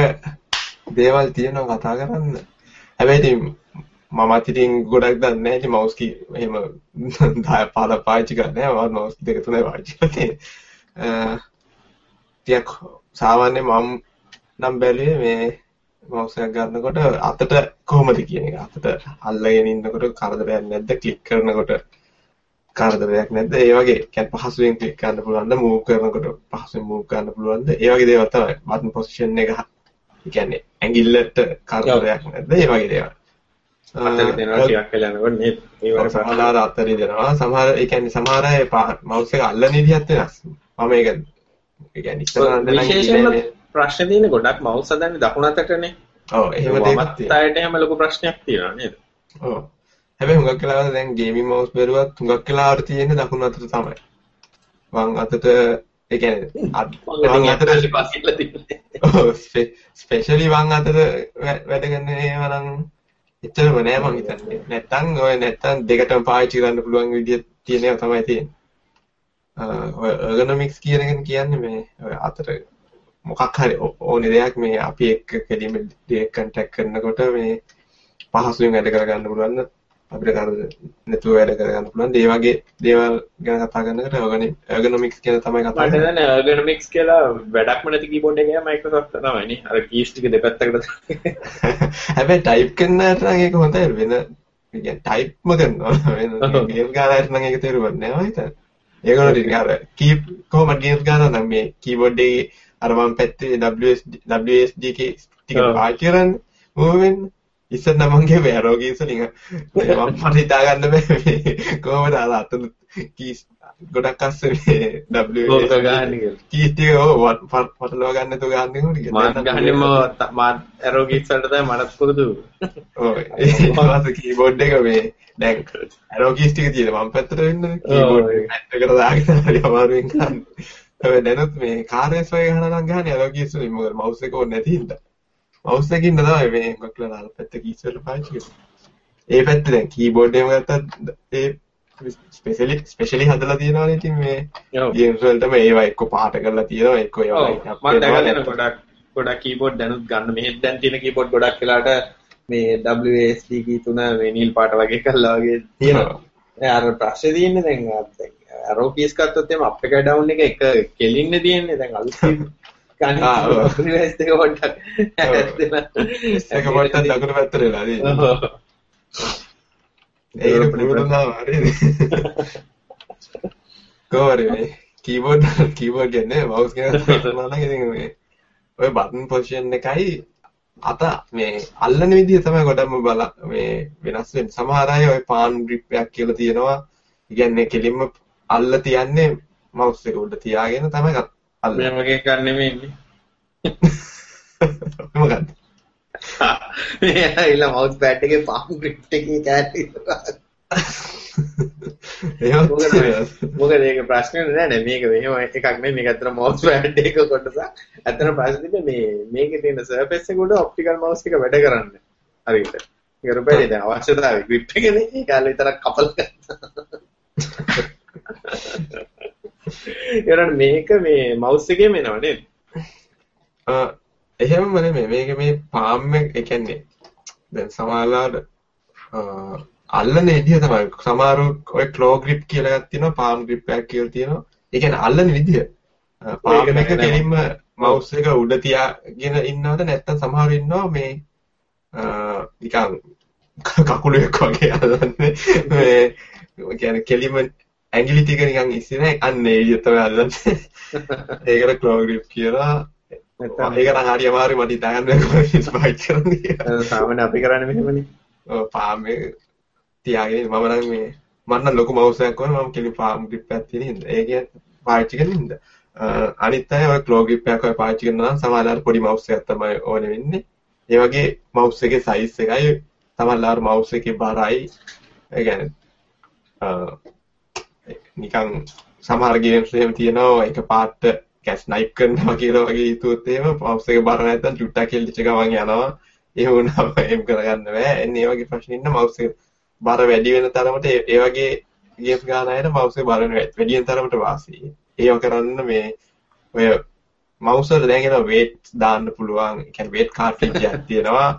දේවල් තියෙනවා කතා කරන්න. හැබැයි ඉතින් මමත් ඉතින් ගොඩක් දන්නේ නැහැ. ඉතින් මවුස් කී එහෙම 10 15 පාවිච්චි කරන්නේ නැහැ. මම මවුස් කී දෙක තුනයි පාවිච්චි කරන්නේ. ටිකක් සාමාන්‍ය මම නම් බැලුවේ මේ මවුස් එක ගන්නකොට අතට කොහොමද කියන එක. අතට අල්ලගෙන ඉන්නකොට කරදරයක් නැද්ද? ක්ලික් කරනකොට. කරදරයක් නැද්ද? ඒ වගේ. කියන්නේ පහසුවෙන් ක්ලික් කරන්න පුළුවන්ද? මූව් කරනකොට පහසුවෙන් මූව් කරන්න පුළුවන්ද? ඒ වගේ දේවල් තමයි. බටන් පොසිෂන් එක කියන්නේ ඇඟිල්ලට කරදරයක් නැද්ද? ඒ වගේ දේවල්. අතට දෙනවා ටිකක් වෙලා යනකොට මේ වගේ සමහර අතරේ දෙනවා. සමහර ඒ කියන්නේ සමහර අය මවුස් එක අල්ලන විදිහත් වෙනස්. මම ඒක ඒ කියන්නේ ඉස්සරහට නම් විශේෂයෙන්ම ප්‍රශ්න තියෙන ගොඩක් මවුස් හදන්නේ දකුණු අතටනේ. ඔව්. එහෙම දෙයක් තියෙනවා. අතට එහෙම ලොකු ප්‍රශ්නයක් තියෙනවා නේද? ඔව්. හැබැයි හුඟක් වෙලාවට දැන් ගේමින් මවුස් බැලුවත් හුඟක් වෙලාවට තියෙන්නේ දකුණු අතට තමයි. වම් අතට ඒ කියන්නේ වම් අතට පස්සෙල්ල තියෙන්නේ. ඔව් ස්පෙෂලි වම් අතට වැඩ කරන ඒවා නම් එච්චරම නෑ මම හිතන්නේ. නැත්තම් ඔය නැත්තම් දෙකටම පාවිච්චි කරන්න පුළුවන් විදිය තියෙන ඒවා තමයි තියෙන්නේ. ඔය ergonomics කියන එක කියන්නේ මේ ඔය අතට මොකක් හරි ඕනේ දෙයක් මේ අපි එක්ක කෙලින්ම ඩිරෙක්ට් කන්ටැක්ට් කරනකොට මේ පහසුවෙන් වැඩ කරගන්න පුළුවන් අපිට කර නැතුව වැඩ කරගන්න පුළුවන්. ඒ වගේ දේවල් ගැන කතා කරනකොට ergonomics කියන තමයි කතා කරන්නේ. ergonomics කියලා වැඩක්ම නැති කීබෝඩ් එකේ Microsoft තමයි නේ. අර කීස් ටික දෙපැත්තකට. හැබැයි ටයිප් කරන්නට නම් ඒක හොඳයි. වෙන කියන්නේ ටයිප්ම කරනවා. වෙන ගේම් ගාලාට නම් ඒක තේරුම් ගන්න නෑ හිතන්නේ. ඒගොල්ලෝ ටික අර කීප් කොහොමද ගේම්ස් ගන්නවා නම් මේ කීබෝඩ් එකේ අර වම් පැත්තේ WSD WSD ටික පාවිච්චි කරන්නේ. මූව් වෙන්න ඉස්සර නම් මගේ වැරෝ කීස් වලින් මම හිතා ගන්න බෑ මේ කොහොමද අර අතන කීස් ගොඩක් අස්සේ WSD ගන්න කීස් ටික ඔව් පටලවා ගන්න නැතුව ගන්න ඕනේ කියලා මම ගන්නේ මම මම ඇරෝ කීස් වලට තමයි මනස් පුරුදු ඔව්. ඒ වාස කීබෝඩ් එක මේ දැන් ඇරෝ කීස් ටික තියෙන වම් පැත්තට වෙන්න කීබෝඩ් එකට දාගෙන හරි අමාරුවෙන් ගන්න. හැබැයි දැනුත් මේ කාර්යස් වගේ ගහන නම් ගහන්නේ ඇරෝ කීස් වලින්. මොකද මවුස් එක ඕනේ නැති හින්දා. මවුස් එකකින් තමයි මේ මොකක්ද අර පැත්ත කීස් වල පාවිච්චි කරන්නේ. ඒ පැත්ත දැන් කීබෝඩ් එකම ගත්තත් ඒ ස්පෙෂලි ස්පෙෂලි හදලා තියෙනවානේ ඉතින් මේ ගේම්ස් වලටම ඒවා එක්ක පාට කරලා තියෙනවා එක්ක ඒවා ගොඩක් ගොඩක් කීබෝඩ් දැනුත් ගන්න. මෙහෙත් දැන් තියෙන කීබෝඩ් ගොඩක් වෙලාට මේ WSD කී තුන මේ නිල් පාට වගේ කරලා වගේ තියෙනවා. අර ප්‍රශ්නේ තියෙන්නේ දැන් ඇරෝ කීස් ගත්තොත් එම අප් එක ඩවුන් එක එක කෙලින්නේ තියෙන්නේ. දැන් අලුත් රිවර්ස් එක පොඩ්ඩක් ඒක පොඩ්ඩක් දකුණු පැත්තට වෙලා තියෙනවා. ඒක පුරුදුනා හරිද? කොහොමද මේ කීබෝඩ් කීබෝඩ් කියන්නේ මවුස් කියන නම් ඉතින් මේ ඔය බටන් පොසිෂන් එකයි අත මේ අල්ලන විදිය තමයි ගොඩක්ම බල මේ වෙනස් වෙන්නේ. සමහර අය ওই පාන් ග්‍රිප් එකක් කියලා තියෙනවා. කියන්නේ කෙලින්ම අල්ල තියන්නේ මවුස් එක උඩ තියාගෙන තමයි අල්ලන්නේ. මේ වගේ එකක් නෙමෙයි ඉන්නේ. මොකක්ද? මේ ඇවිල්ලා මවුස් පෑඩ් එකේ පාම් ග්‍රිප් එකේ කෑලි මොකද ඒක ප්‍රශ්නේ නෑ නේ. මේක මෙහෙම එකක් නෙමෙයි. මේක අතන මවුස් පෑඩ් එක කොටස අතන ප්‍රශ්නේ මේ මේකේ තියෙන සර්ෆේස් එක උඩ ඔප්ටිකල් මවුස් එක වැඩ කරන්නේ. හරියට ඒක රුපියලේ දැන් අවශ්‍යතාවය ග්‍රිප් එකනේ ඒකල විතරක් කපල් කරනවා මේක මේ මවුස් එකේම එනවා නේද? එහෙමම නෙමෙයි. මේක මේ පාම් එක ඒ කියන්නේ දැන් සමහරවිට අල්ලන විදිය තමයි. සමහර ඔය ක්ලෝ ග්‍රිප් කියලා එකක් තියෙනවා පාම් ග්‍රිප් එකක් කියලා තියෙනවා. ඒ කියන්නේ අල්ලන විදිය පාම් එක කෙලින්ම මවුස් එක උඩ තියාගෙන ඉන්නවද? නැත්නම් සමහර ඉන්නවා මේ නිකන් කකුලෙක් වගේ අල්ලන්නේ. මේ කියන්නේ කෙලින්ම ඇඟිලි ටික නිකන් ඉස්සරහ අන්න ඒ විදිහට තමයි අල්ලන්නේ. ඒකට ක්ලෝ ග්‍රිප් කියලා. ඒක නම් හරි අමාරුයි මට හිතා ගන්න බැහැ ස්පයිට් කරන්නේ සාමාන්‍ය අපි කරන්නේ මෙහෙමනේ. ඔව් පාම් එක තියාගෙන මම නම් මේ මම නම් ලොකු මවුස් එකක් වුණා මම කෙලින් පාම් ග්‍රිප් එකක් තියෙන හින්දා. ඒක පාවිච්චි කරන හින්දා. අනිත් අය ඔය ක්ලෝ ග්‍රිප් එකක් ඔය පාවිච්චි කරනවා නම් සමහරවල් පොඩි මවුස් එකක් තමයි ඕනේ වෙන්නේ. ඒ වගේ මවුස් එකේ සයිස් එකයි. සමහරවල් මවුස් එකේ බරයි. ඒ කියන්නේ නිකන් සමහර ගේම්ස් එහෙම තියෙනවා එක පාට කැස් නයිප් කරනවා කියලා වගේ හිතුවොත් එහෙම මවුස් එකේ බර නැත්තම් චුට්ටක් කෙල්ලිච්ච ගමන් යනවා. ඒ වුණාම එම් කරගන්න බෑ. එන්නේ ඒ වගේ ප්‍රශ්න ඉන්න මවුස් එක බර වැඩි වෙන තරමට ඒ වගේ ගේම්ස් ගන්න අයට මවුස් එක බර වැඩි වෙන තරමට වාසි. ඒව කරන්න මේ ඔය මවුස් වල දැන් එනවා වේට් දාන්න පුළුවන්. ඒ කියන්නේ වේට් කාර්ට්‍රිජ් එකක් තියෙනවා.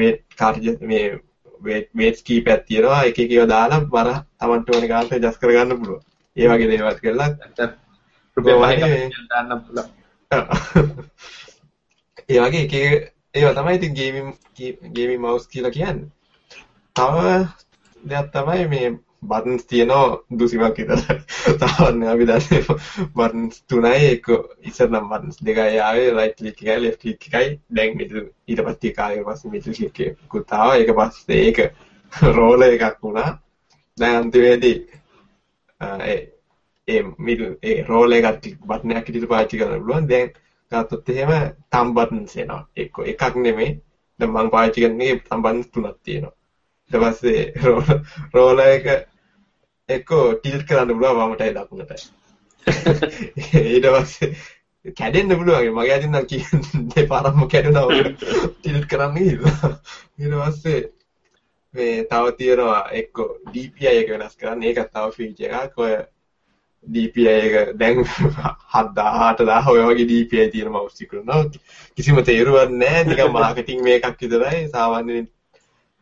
වේට් කාර්ට්‍රිජ් මේ වේට් වේට්ස් කීපයක් තියෙනවා. එක එක ඒවා දාලා බර Tamanට ඕන ගානට ඇඩ්ජස්ට් කරගන්න පුළුවන්. ඒ වගේ දේවල් කරලා රුපියල් 5ක් දාන්න පුළුවන්. ඒ වගේ එක ඒවා තමයි ඉතින් ගේමින් ගේමින් මවුස් කියලා කියන්නේ. තව දෙයක් තමයි මේ බටන්ස් තියෙනවා දුසිමක් විතර. තාවන්නේ අපි දන්නේ බටන්ස් තුනයි එක ඉස්සර නම් බටන්ස් දෙකයි ආවේ රයිට් ක්ලික් එකයි ලෙෆ්ට් ක්ලික් එකයි දැන් මිඩල් ඊට පස්සේ කාලයකට පස්සේ මිඩල් ක්ලික් එකකුත් ආවා. ඒක පස්සේ ඒක රෝල එකක් වුණා. දැන් අන්තිමේදී ඒ ඒ මිඩල් ඒ රෝල එකක් බටන් එකක් විදිහට පාවිච්චි කරන්න පුළුවන්. දැන් ගත්තොත් එහෙම තම් බටන්ස් එනවා. එක්ක එකක් නෙමෙයි. දැන් මම පාවිච්චි කරන්නේ තම් බටන්ස් තුනක් තියෙනවා. ඊට පස්සේ රෝල එක එක්කෝ ටිල්ට් කරන්න පුළුවන් වමටයි දකුණටයි. ඊට පස්සේ කැඩෙන්න පුළුවන්. මගේ අතින් නම් කියන්නේ පාරක්ම කැඩුණා වගේ ටිල්ට් කරන්න ගිහලා. ඊට පස්සේ මේ තව තියෙනවා එක්කෝ DPI එක වෙනස් කරන්න. ඒකත් තව ෆීචර් එකක්. ඔය DPI එක දැන් 7000 8000 ඔය වගේ DPI තියෙන මවුස් තිකුණා. කිසිම තේරුවක් නැහැ. නිකන් මාකටිං මේකක් විතරයි. සාමාන්‍යයෙන්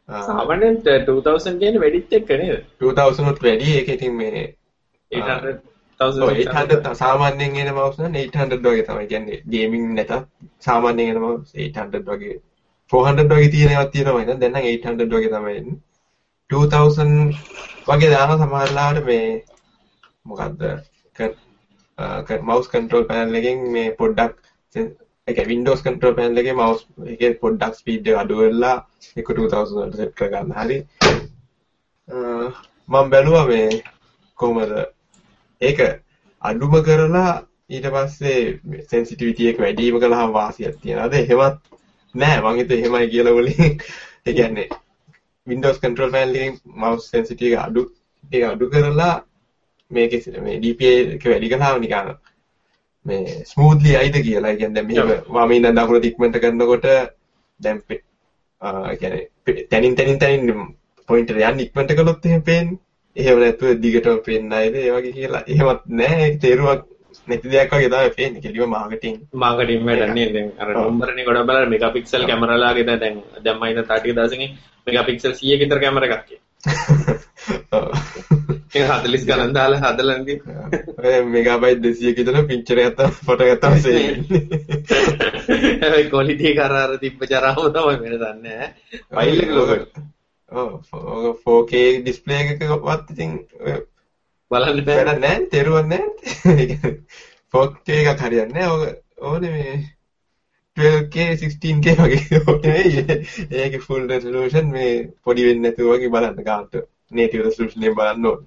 සාමාන්‍යයෙන් 2000 කියන්නේ වැඩිත් එක්ක නේද 2000 උත් වැඩි ඒක ඉතින් මේ 800 800 සාමාන්‍යයෙන් එන මවුස් නම් 800 වගේ තමයි කියන්නේ ගේමින් නැතත් සාමාන්‍යයෙන් එන මවුස් 800 වගේ 400 වගේ තියෙන ඒවා තියෙනවා නේද දැන් නම් 800 වගේ තමයි එන්නේ. 2000 වගේ දාන සමහරලාට මේ මොකද්ද? මවුස් කන්ට්‍රෝල් පැනල් එකෙන් මේ පොඩ්ඩක් ඒක Windows control panel එකේ mouse එකේ පොඩ්ඩක් speed එක අඩු වෙලා ඒක 2000 වලට set කරගන්න හරි. මම බැලුවා මේ කොහමද? ඒක අඩුම කරලා ඊට පස්සේ sensitivity එක වැඩිම කළාම වාසියක් තියනවාද? එහෙමත් නෑ මං හිතුවේ එහෙමයි කියලා වලින් ඒ කියන්නේ Windows control panel එකෙන් mouse sensitivity එක අඩු ඒක අඩු කරලා මේකේ මේ DPI එක වැඩි කළාම නිකන් මේ ස්මූත්ලි අයිද කියලා. කියන්නේ දැන් මෙහෙම වම ඉඳන් දකුණට ඉක්මනට කරනකොට දැන් කියන්නේ තනින් තනින් තනින් පොයින්ටර් යන්න ඉක්මනට කළොත් එහෙම පේන්නේ. එහෙම නැතුව දිගටම පේන්නේ නැයිද? ඒ වගේ කියලා. එහෙමත් නැහැ. ඒක තේරුවක් නැති දෙයක් වගේ තමයි පේන්නේ. කෙලිම මාකටිං. මාකටිං වැඩන්නේ දැන් අර නම්බරනේ ගොඩ බලලා මෙගාපික්සල් කැමරාලාගේ දැන් දැන් මම ඉතින් 30 දශකෙන් මෙගාපික්සල් 100 ක විතර කැමරා එකක්. ඒක 40 ගණන් දාලා හදලා නේද? ඔය මෙගාබයිට් 200 ක විතර පික්චර් එකක් තමයි ෆොටෝ එකක් තමයි සේව් වෙන්නේ. ඒ ක්වොලිටි එක අර අර තිබ්බ චරාම තමයි වෙන දන්නේ ඈ. ෆයිල් එක ලොකයි. ඔව් 4K ඩිස්ප්ලේ එකකවත් ඉතින් බලන්න බෑ. වැඩක් නැහැ. තේරුවක් නැහැ. 4K එකක් හරියන්නේ නැහැ. ඕනේ මේ 12K 16K වගේ ඕනේ. ඒකේ full resolution මේ පොඩි වෙන්නේ නැතුව වගේ බලන්න ගන්නට. native resolution එකෙන් බලන්න ඕන.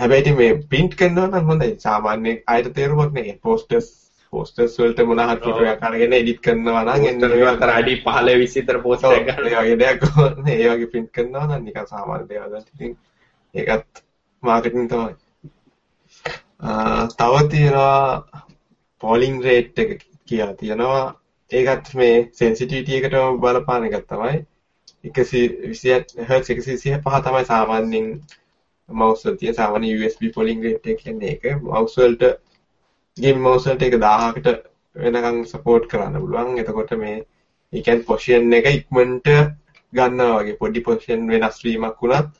හැබැයි මේ print කරනවා නම් හොඳයි. සාමාන්‍ය අයට තේරුමක් නෑ. posters posters වලට මොන හරි ෆොටෝ එකක් අරගෙන edit කරනවා නම් එන්න ඒවා අතර අඩි 15 20 විතර post එකක් ගන්න. ඒ වගේ දෙයක් ඕනේ. ඒ වගේ print කරනවා නම් නිකන් සාමාන්‍ය දේවල් වලට ඉතින් ඒකත් මාකටිං තමයි. තව තියෙනවා polling rate එක කියලා තියෙනවා. ඒකත් මේ sensitivity එකටම බලපාන එකක් තමයි. 120 Hz 125 තමයි සාමාන්‍යයෙන් mouse වල තියෙන සාමාන්‍ය USB polling rate එක කියන්නේ ඒක. mouse වලට game mouse වලට ඒක 1000කට වෙනකන් support කරන්න පුළුවන්. එතකොට මේ ඒ කියන්නේ position එක ඉක්මනට ගන්නවා වගේ පොඩි position වෙනස් වීමක් වුණත්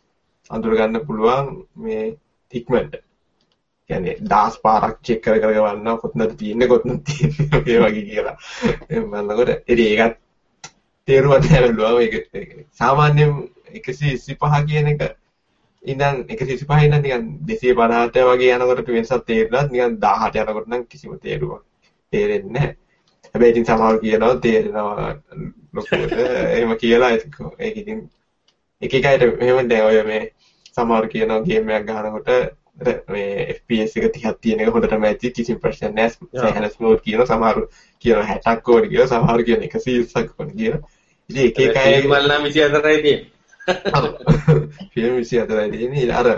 අඳුර ගන්න පුළුවන් මේ ඉක්මනට. කියන්නේ දාස් පාරක් චෙක් කර කර ගවන්නවා කොතනද තියෙන්නේ කොතනද තියෙන්නේ ඒ වගේ කියලා. බලනකොට ඉතින් ඒකත් තේරුවත් නැහැ බැලුවා මේක සාමාන්‍යයෙන් 125 කියන එක ඉඳන් 125 ඉඳන් නිකන් 250ට වගේ යනකොට වෙනසක් තේරුණාත් නිකන් 18 යනකොට නම් කිසිම තේරුමක් තේරෙන්නේ නැහැ. හැබැයි ඉතින් සමහර කියනවා තේරෙනවා ලොකුවට එහෙම කියලා ඒක ඉතින් එක එක අයට මෙහෙම දැන් ඔය මේ සමහර කියනවා ගේම් එකක් ගහනකොට මේ FPS එක 30ක් තියෙන එක හොඳටම ඇති කිසිම ප්‍රශ්නයක් නැහැ සෑහෙන ස්මූත් කියන සමහර කියනවා 60ක් ඕනේ කියලා සමහර කියන 120ක් ඕනේ කියලා. ඉතින් එක එක අය මල්ලා 24යි තියෙන්නේ. ෆිල්ම් 24යි තියෙන්නේ. අර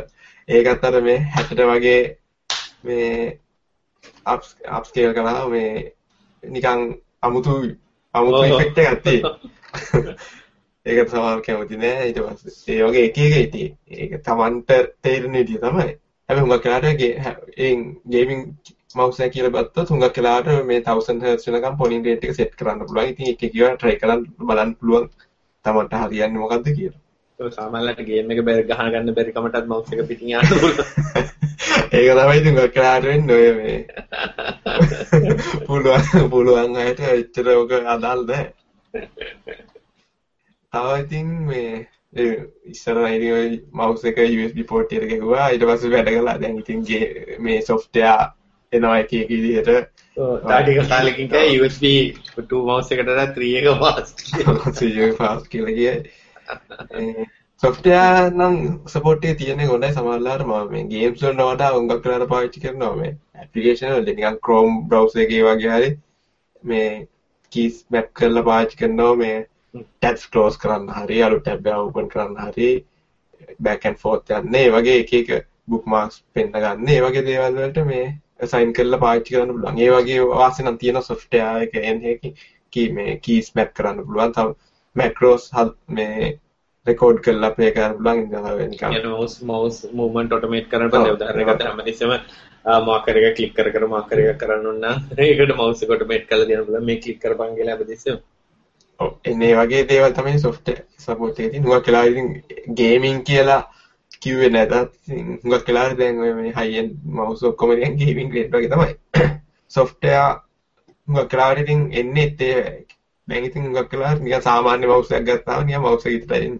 ඒකත් අර මේ 60ට වගේ මේ අප් ස්කේල් කරා මේ නිකන් අමුතු අමුතු ඉෆෙක්ට් එකක් තියෙයි. ඒකට සමහර කැමති නෑ ඊට පස්සේ. ඒ වගේ එක එක ඉතින් ඒක Tamanට තේරෙන විදිය තමයි. හැබැයි හුඟක් වෙලාවට ඒ ගේමින් මවුස් එක කියලා ගත්තොත් හුඟක් වෙලාවට මේ 1000 Hz වෙනකම් පොලින් රේට් එක සෙට් කරන්න පුළුවන්. ඉතින් එක එක ඒවා try කරන් බලන්න පුළුවන් Tamanට හරියන්නේ මොකද්ද කියලා. ඔය සාමාන්‍යයට ගේම් එක බැරි ගහන ගන්න බැරි කමටත් මවුස් එක පිටින් යන්න පුළුවන්. ඒක තමයි ඉතින් ඔය කරාට වෙන්නේ ඔය මේ පුළුවන් පුළුවන් අයට එච්චර ඔක අදාළ නැහැ. තව ඉතින් මේ ඉස්සර ඔය මවුස් එක USB port එකට ගහුවා. ඊට පස්සේ වැඩ කළා. දැන් ඉතින් මේ software එනවා එක එක විදිහට. තාටික කාලෙකින් කෑ USB 2 mouse එකට 3 එක fast 3 එක fast කියලා කියයි සොෆ්ට්වෙයාර් නම් සපෝට් එක තියෙන්නේ හොඳයි. සමහරවිට මම මේ ගේම්ස් වලට වඩා හුඟක් වෙලාවට පාවිච්චි කරනවා. මේ ඇප්ලිකේෂන් වල නිකන් Chrome browser එකේ වගේ හරි මේ keys map කරලා පාවිච්චි කරනවා. මේ ටැබ්ස් ක්ලෝස් කරන්න හරි අලු ටැබ් ඔපන් කරන්න හරි බැකන් ෆෝත් යන්නේ. වගේ එකක බුක් මාක්ස් පෙන්න්න ගන්න. ඒ වගේ දේවල්වලට මේ සයින් කරල පාච්චි කරන්න පුලන් ඒ වගේ වාසනම් තියෙන සොෆ්ටයක එහකි කී මේ කීස් මැප් කරන්න පුළුවන්. තව මැක්රෝස් හල් මේ රෙකෝඩ් කරලා පේ කරන්න පුලන් ඉදවෙනික මෝස් මූමන්ට ඔටමේට් කරන දරගත හැමතිසම මාකරක කලික් කර කර මාකරක කරන්න න්න ඒකට මවසකොට මේට් කල දන මේ කලික් කර පංගල බදිසම එන්නේ වගේ දේවල් තමයි software support එකේ තියෙන. හුඟක් වෙලා ඉතින් gaming කියලා කිව්වේ නැතත් හුඟක් වෙලා දැන් ඔය මේ high end mouse ඔක්කොම දැන් gaming grade වගේ තමයි. software හුඟක් වෙලා ඉතින් එන්නේ ඒ දැන් ඉතින් හුඟක් වෙලා නිකන් සාමාන්‍ය mouse එකක් ගත්තාම නිකන් mouse එක විතරයි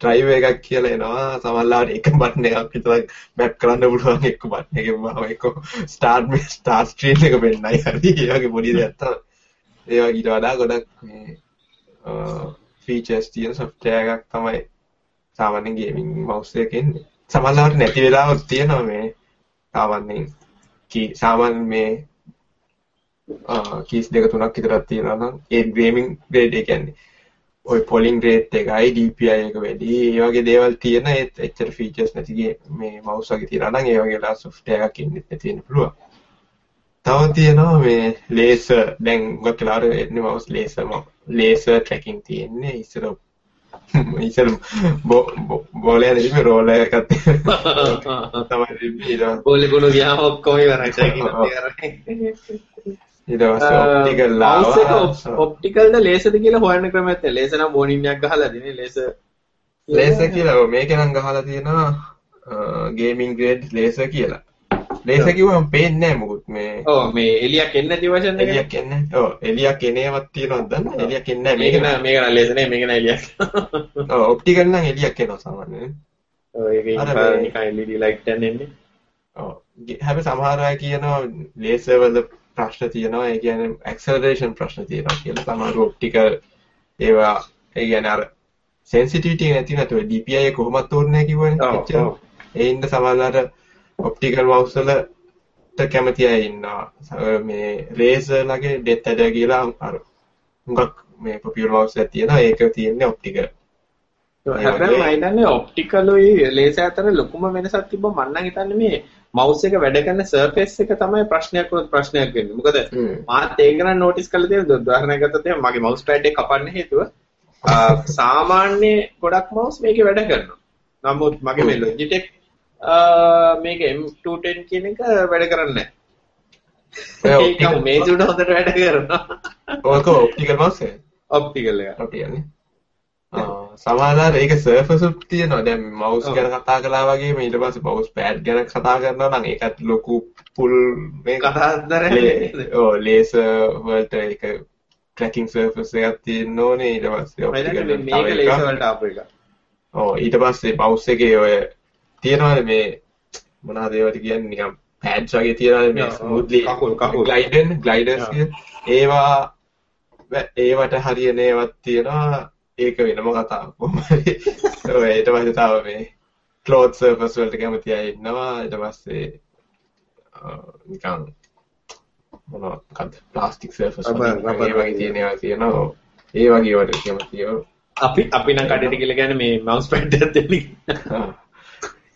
ඩ්‍රයිව් එකක් කියලා එනවා සමහරවිට එක බටන් එකක් විතරක් මැප් කරන්න පුළුවන් එක්ක බටන් එකෙන් මම එක්ක ස්ටාර්ට් මේ ස්ටාර්ට් ස්ක්‍රීන් එක පෙන්නයි හරි ඒ වගේ පොඩි දෙයක් තමයි ඒ වගේ ඊට වඩා ගොඩක් මේ ෆීචර්ස් තියෙන සොෆ්ට්වෙයාර් එකක් තමයි සාමාන්‍යයෙන් ගේමින් මවුස් එකක එන්නේ. සමහරවිට නැති වෙලාවක් තියෙනවා මේ සාමාන්‍යයෙන් කී සාමාන්‍ය මේ කීස් දෙක තුනක් විතරක් තියෙනවා නම් ඒ ගේමින් ග්‍රේඩ් ඒ කියන්නේ. ඔය පොලින් රේට් එකයි DPI එක වැඩි. ඒ වගේ දේවල් තියෙන ඒත් එච්චර ෆීචර්ස් නැති මේ මවුස් වගේ තියනවා නම් ඒ වගේලා සොෆ්ට්වෙයාර් එකක් ඉන්නෙත් නැති වෙන්න පුළුවන්. තව තියෙනවා මේ ලේසර් දැන් ගොඩක් වෙලාවට එන්නේ මවුස් ලේසර් ලේසර් ට්‍රැකින් තියෙන්නේ ඉස්සර ඉස්සර බෝලේ නෙමෙයි රෝලර් එකක් තමයි බෝලේ ගුණ ගියාම ඔක්කොම ඉවරයි ට්‍රැකින් ඊට පස්සේ ඔප්ටිකල් ආවා. ඔප්ටිකල්ද ලේසර්ද කියලා හොයන්න ක්‍රමයක් තියෙනවා ලේසර් නම් බෝනින් එකක් ගහලා දෙන්නේ ලේසර් ලේසර් කියලා. මේක නම් ගහලා තියෙනවා ගේමින් ග්‍රේඩ් ලේසර් කියලා ලේසර් කිව්වම පේන්නේ මොකුත්. මේ ඔව් මේ එලියක් එන්නේ නැති වර්ෂන් එක. එලියක් එන්නේ ඔව් එලියක් එනේවත් තියෙනවද දන්නේ එලියක් එන්නේ නැහැ මේක නෑ මේක නෑ ලේසර් නේ මේක නෑ එලියක් ඔව් ඔප්ටිකල් නම් එලියක් එනවා සාමාන්‍යයෙන්. ඔව් ඒක නිකන් LED ලයිට් එකක් එන්නේ. ඔව් හැබැයි සමහර අය කියනවා ලේසර් වල ප්‍රශ්න තියෙනවා. ඒ කියන්නේ ඇක්සලරේෂන් ප්‍රශ්න තියෙනවා කියලා. සමහර ඔප්ටිකල් ඒවා ඒ කියන්නේ අර සෙන්සිටිවිටි නැති නැතුව DPI කොහොමද තෝරන්නේ කිව්වනේ ඒ ඉන්න සමහරවිට ඔප්ටිකල් මවුස් වලට කැමති අය ඉන්නවා මේ රේසර්ලගේ ඩෙත් ඇඩර් කියලා අර හුඟක් මේ පොපියුලර් මවුස් එකක් තියෙනවා ඒක තියෙන්නේ ඔප්ටිකල් හැබැයි මම හිතන්නේ ඔප්ටිකලුයි ලේසර් අතර ලොකුම වෙනසක් තිබ්බ මම නම් හිතන්නේ මේ මවුස් එක වැඩ කරන සර්ෆේස් එක තමයි ප්‍රශ්නයක් වුණත් ප්‍රශ්නයක් වෙන්නේ. මොකද මාත් ඒක නම් නෝටිස් කරලා තියෙනවා. උදාහරණයක් ගත්තොත් එහෙනම් මගේ මවුස් පෑඩ් එක කපන්න හේතුව සාමාන්‍ය ගොඩක් මවුස් මේකේ වැඩ කරනවා. නමුත් මගේ මේ Logitech මේක M210 කියන එක වැඩ කරන්නේ නැහැ. ඒක මේ සුඩ හොඳට වැඩ කරනවා. ඔක ඔප්ටිකල් මවුස් එක. ඔප්ටිකල් එක. ඔප්ටිකල් නේ. සමහරවිට ඒක සර්ෆස් උත් තියෙනවා. දැන් මවුස්. ගැන කතා කළා වගේම ඊට පස්සේ මවුස් පෑඩ් ගැන කතා කරනවා නම් ඒකත් ලොකු පුල් මේ කතාන්දරයක් ඔව් ලේසර් වලට ඒක ට්‍රැකින් සර්ෆස් එකක් තියෙන්න ඕනේ ඊට පස්සේ ඔප්ටිකල් මේක ලේසර්. වලට ආපු එක. ඔව් ඊට පස්සේ මවුස් එකේ ඔය තියෙනවානේ මේ මොනවද ඒවට කියන්නේ? නිකන් පෑඩ්ස් වගේ තියෙනවානේ මේ කකුල්. ග්ලයිඩන්. කිය ඒවා ඒවට හරියන ඒවත් තියෙනවා. ඒක වෙනම ඔය ඊට පස්සේ තව මේ ක්ලෝත් සර්ෆස් වලට කැමති අය ඉන්නවා. ඊට පස්සේ නිකන් මොනවද? ප්ලාස්ටික් සර්ෆස් වගේ. තියෙන ඒවා තියෙනවා. ඒ වගේ වට කැමති ඒවා අපි අපි නම් කඩේට කියලා කියන්නේ මේ මවුස් පෑඩ් එකක්. දෙන්න.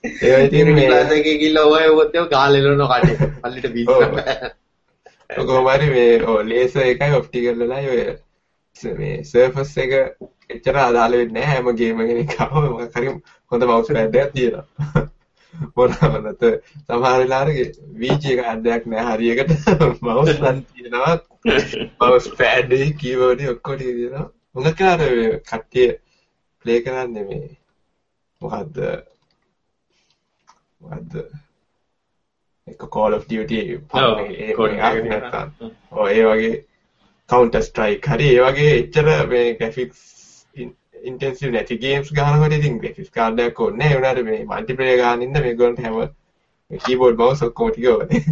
ඒවා ඉතින් මේ ක්ලාස් එකේ ගිහලා ඔය ඔයත් ඒවා ගාලෙලන කඩේ. පල්ලිට බීස් ඔව්. කොහොම හරි මේ ඔය ලේසර් එකයි ඔප්ටිකල් වලයි ඔය මේ සර්ෆස් එක එච්චර අදාළ වෙන්නේ නැහැ හැම ගේම් එකකම මොකක් හරි හොඳ මවුස් පෑඩ් එකක් තියෙනවා. මොනවද සමහර වෙලාවට VG එක අඩයක් නැහැ හරියකට මවුස් නම් තියෙනවා. මවුස් පෑඩ් එකේ කීබෝඩ් ඔක්කොම තියෙනවා. මොකක් මේ කට්ටිය ප්ලේ කරන්නේ මේ? මොකද්ද මොකද්ද එක Call of Duty ඔව්, ඒ ඒ වගේ Counter Strike හරි ඒ වගේ එච්චර මේ graphics ඉන්ටෙන්සිව් නැති ගේම්ස් ගහනකොට ඉතින් graphics card එකක් ඕනේ නැහැ වුණාට මේ මල්ටිප්ලේයර් ගහන ඉන්න මේගොල්ලන්ට හැම කීබෝඩ් මවුස් ඔක්කොම ටික ඕනේ.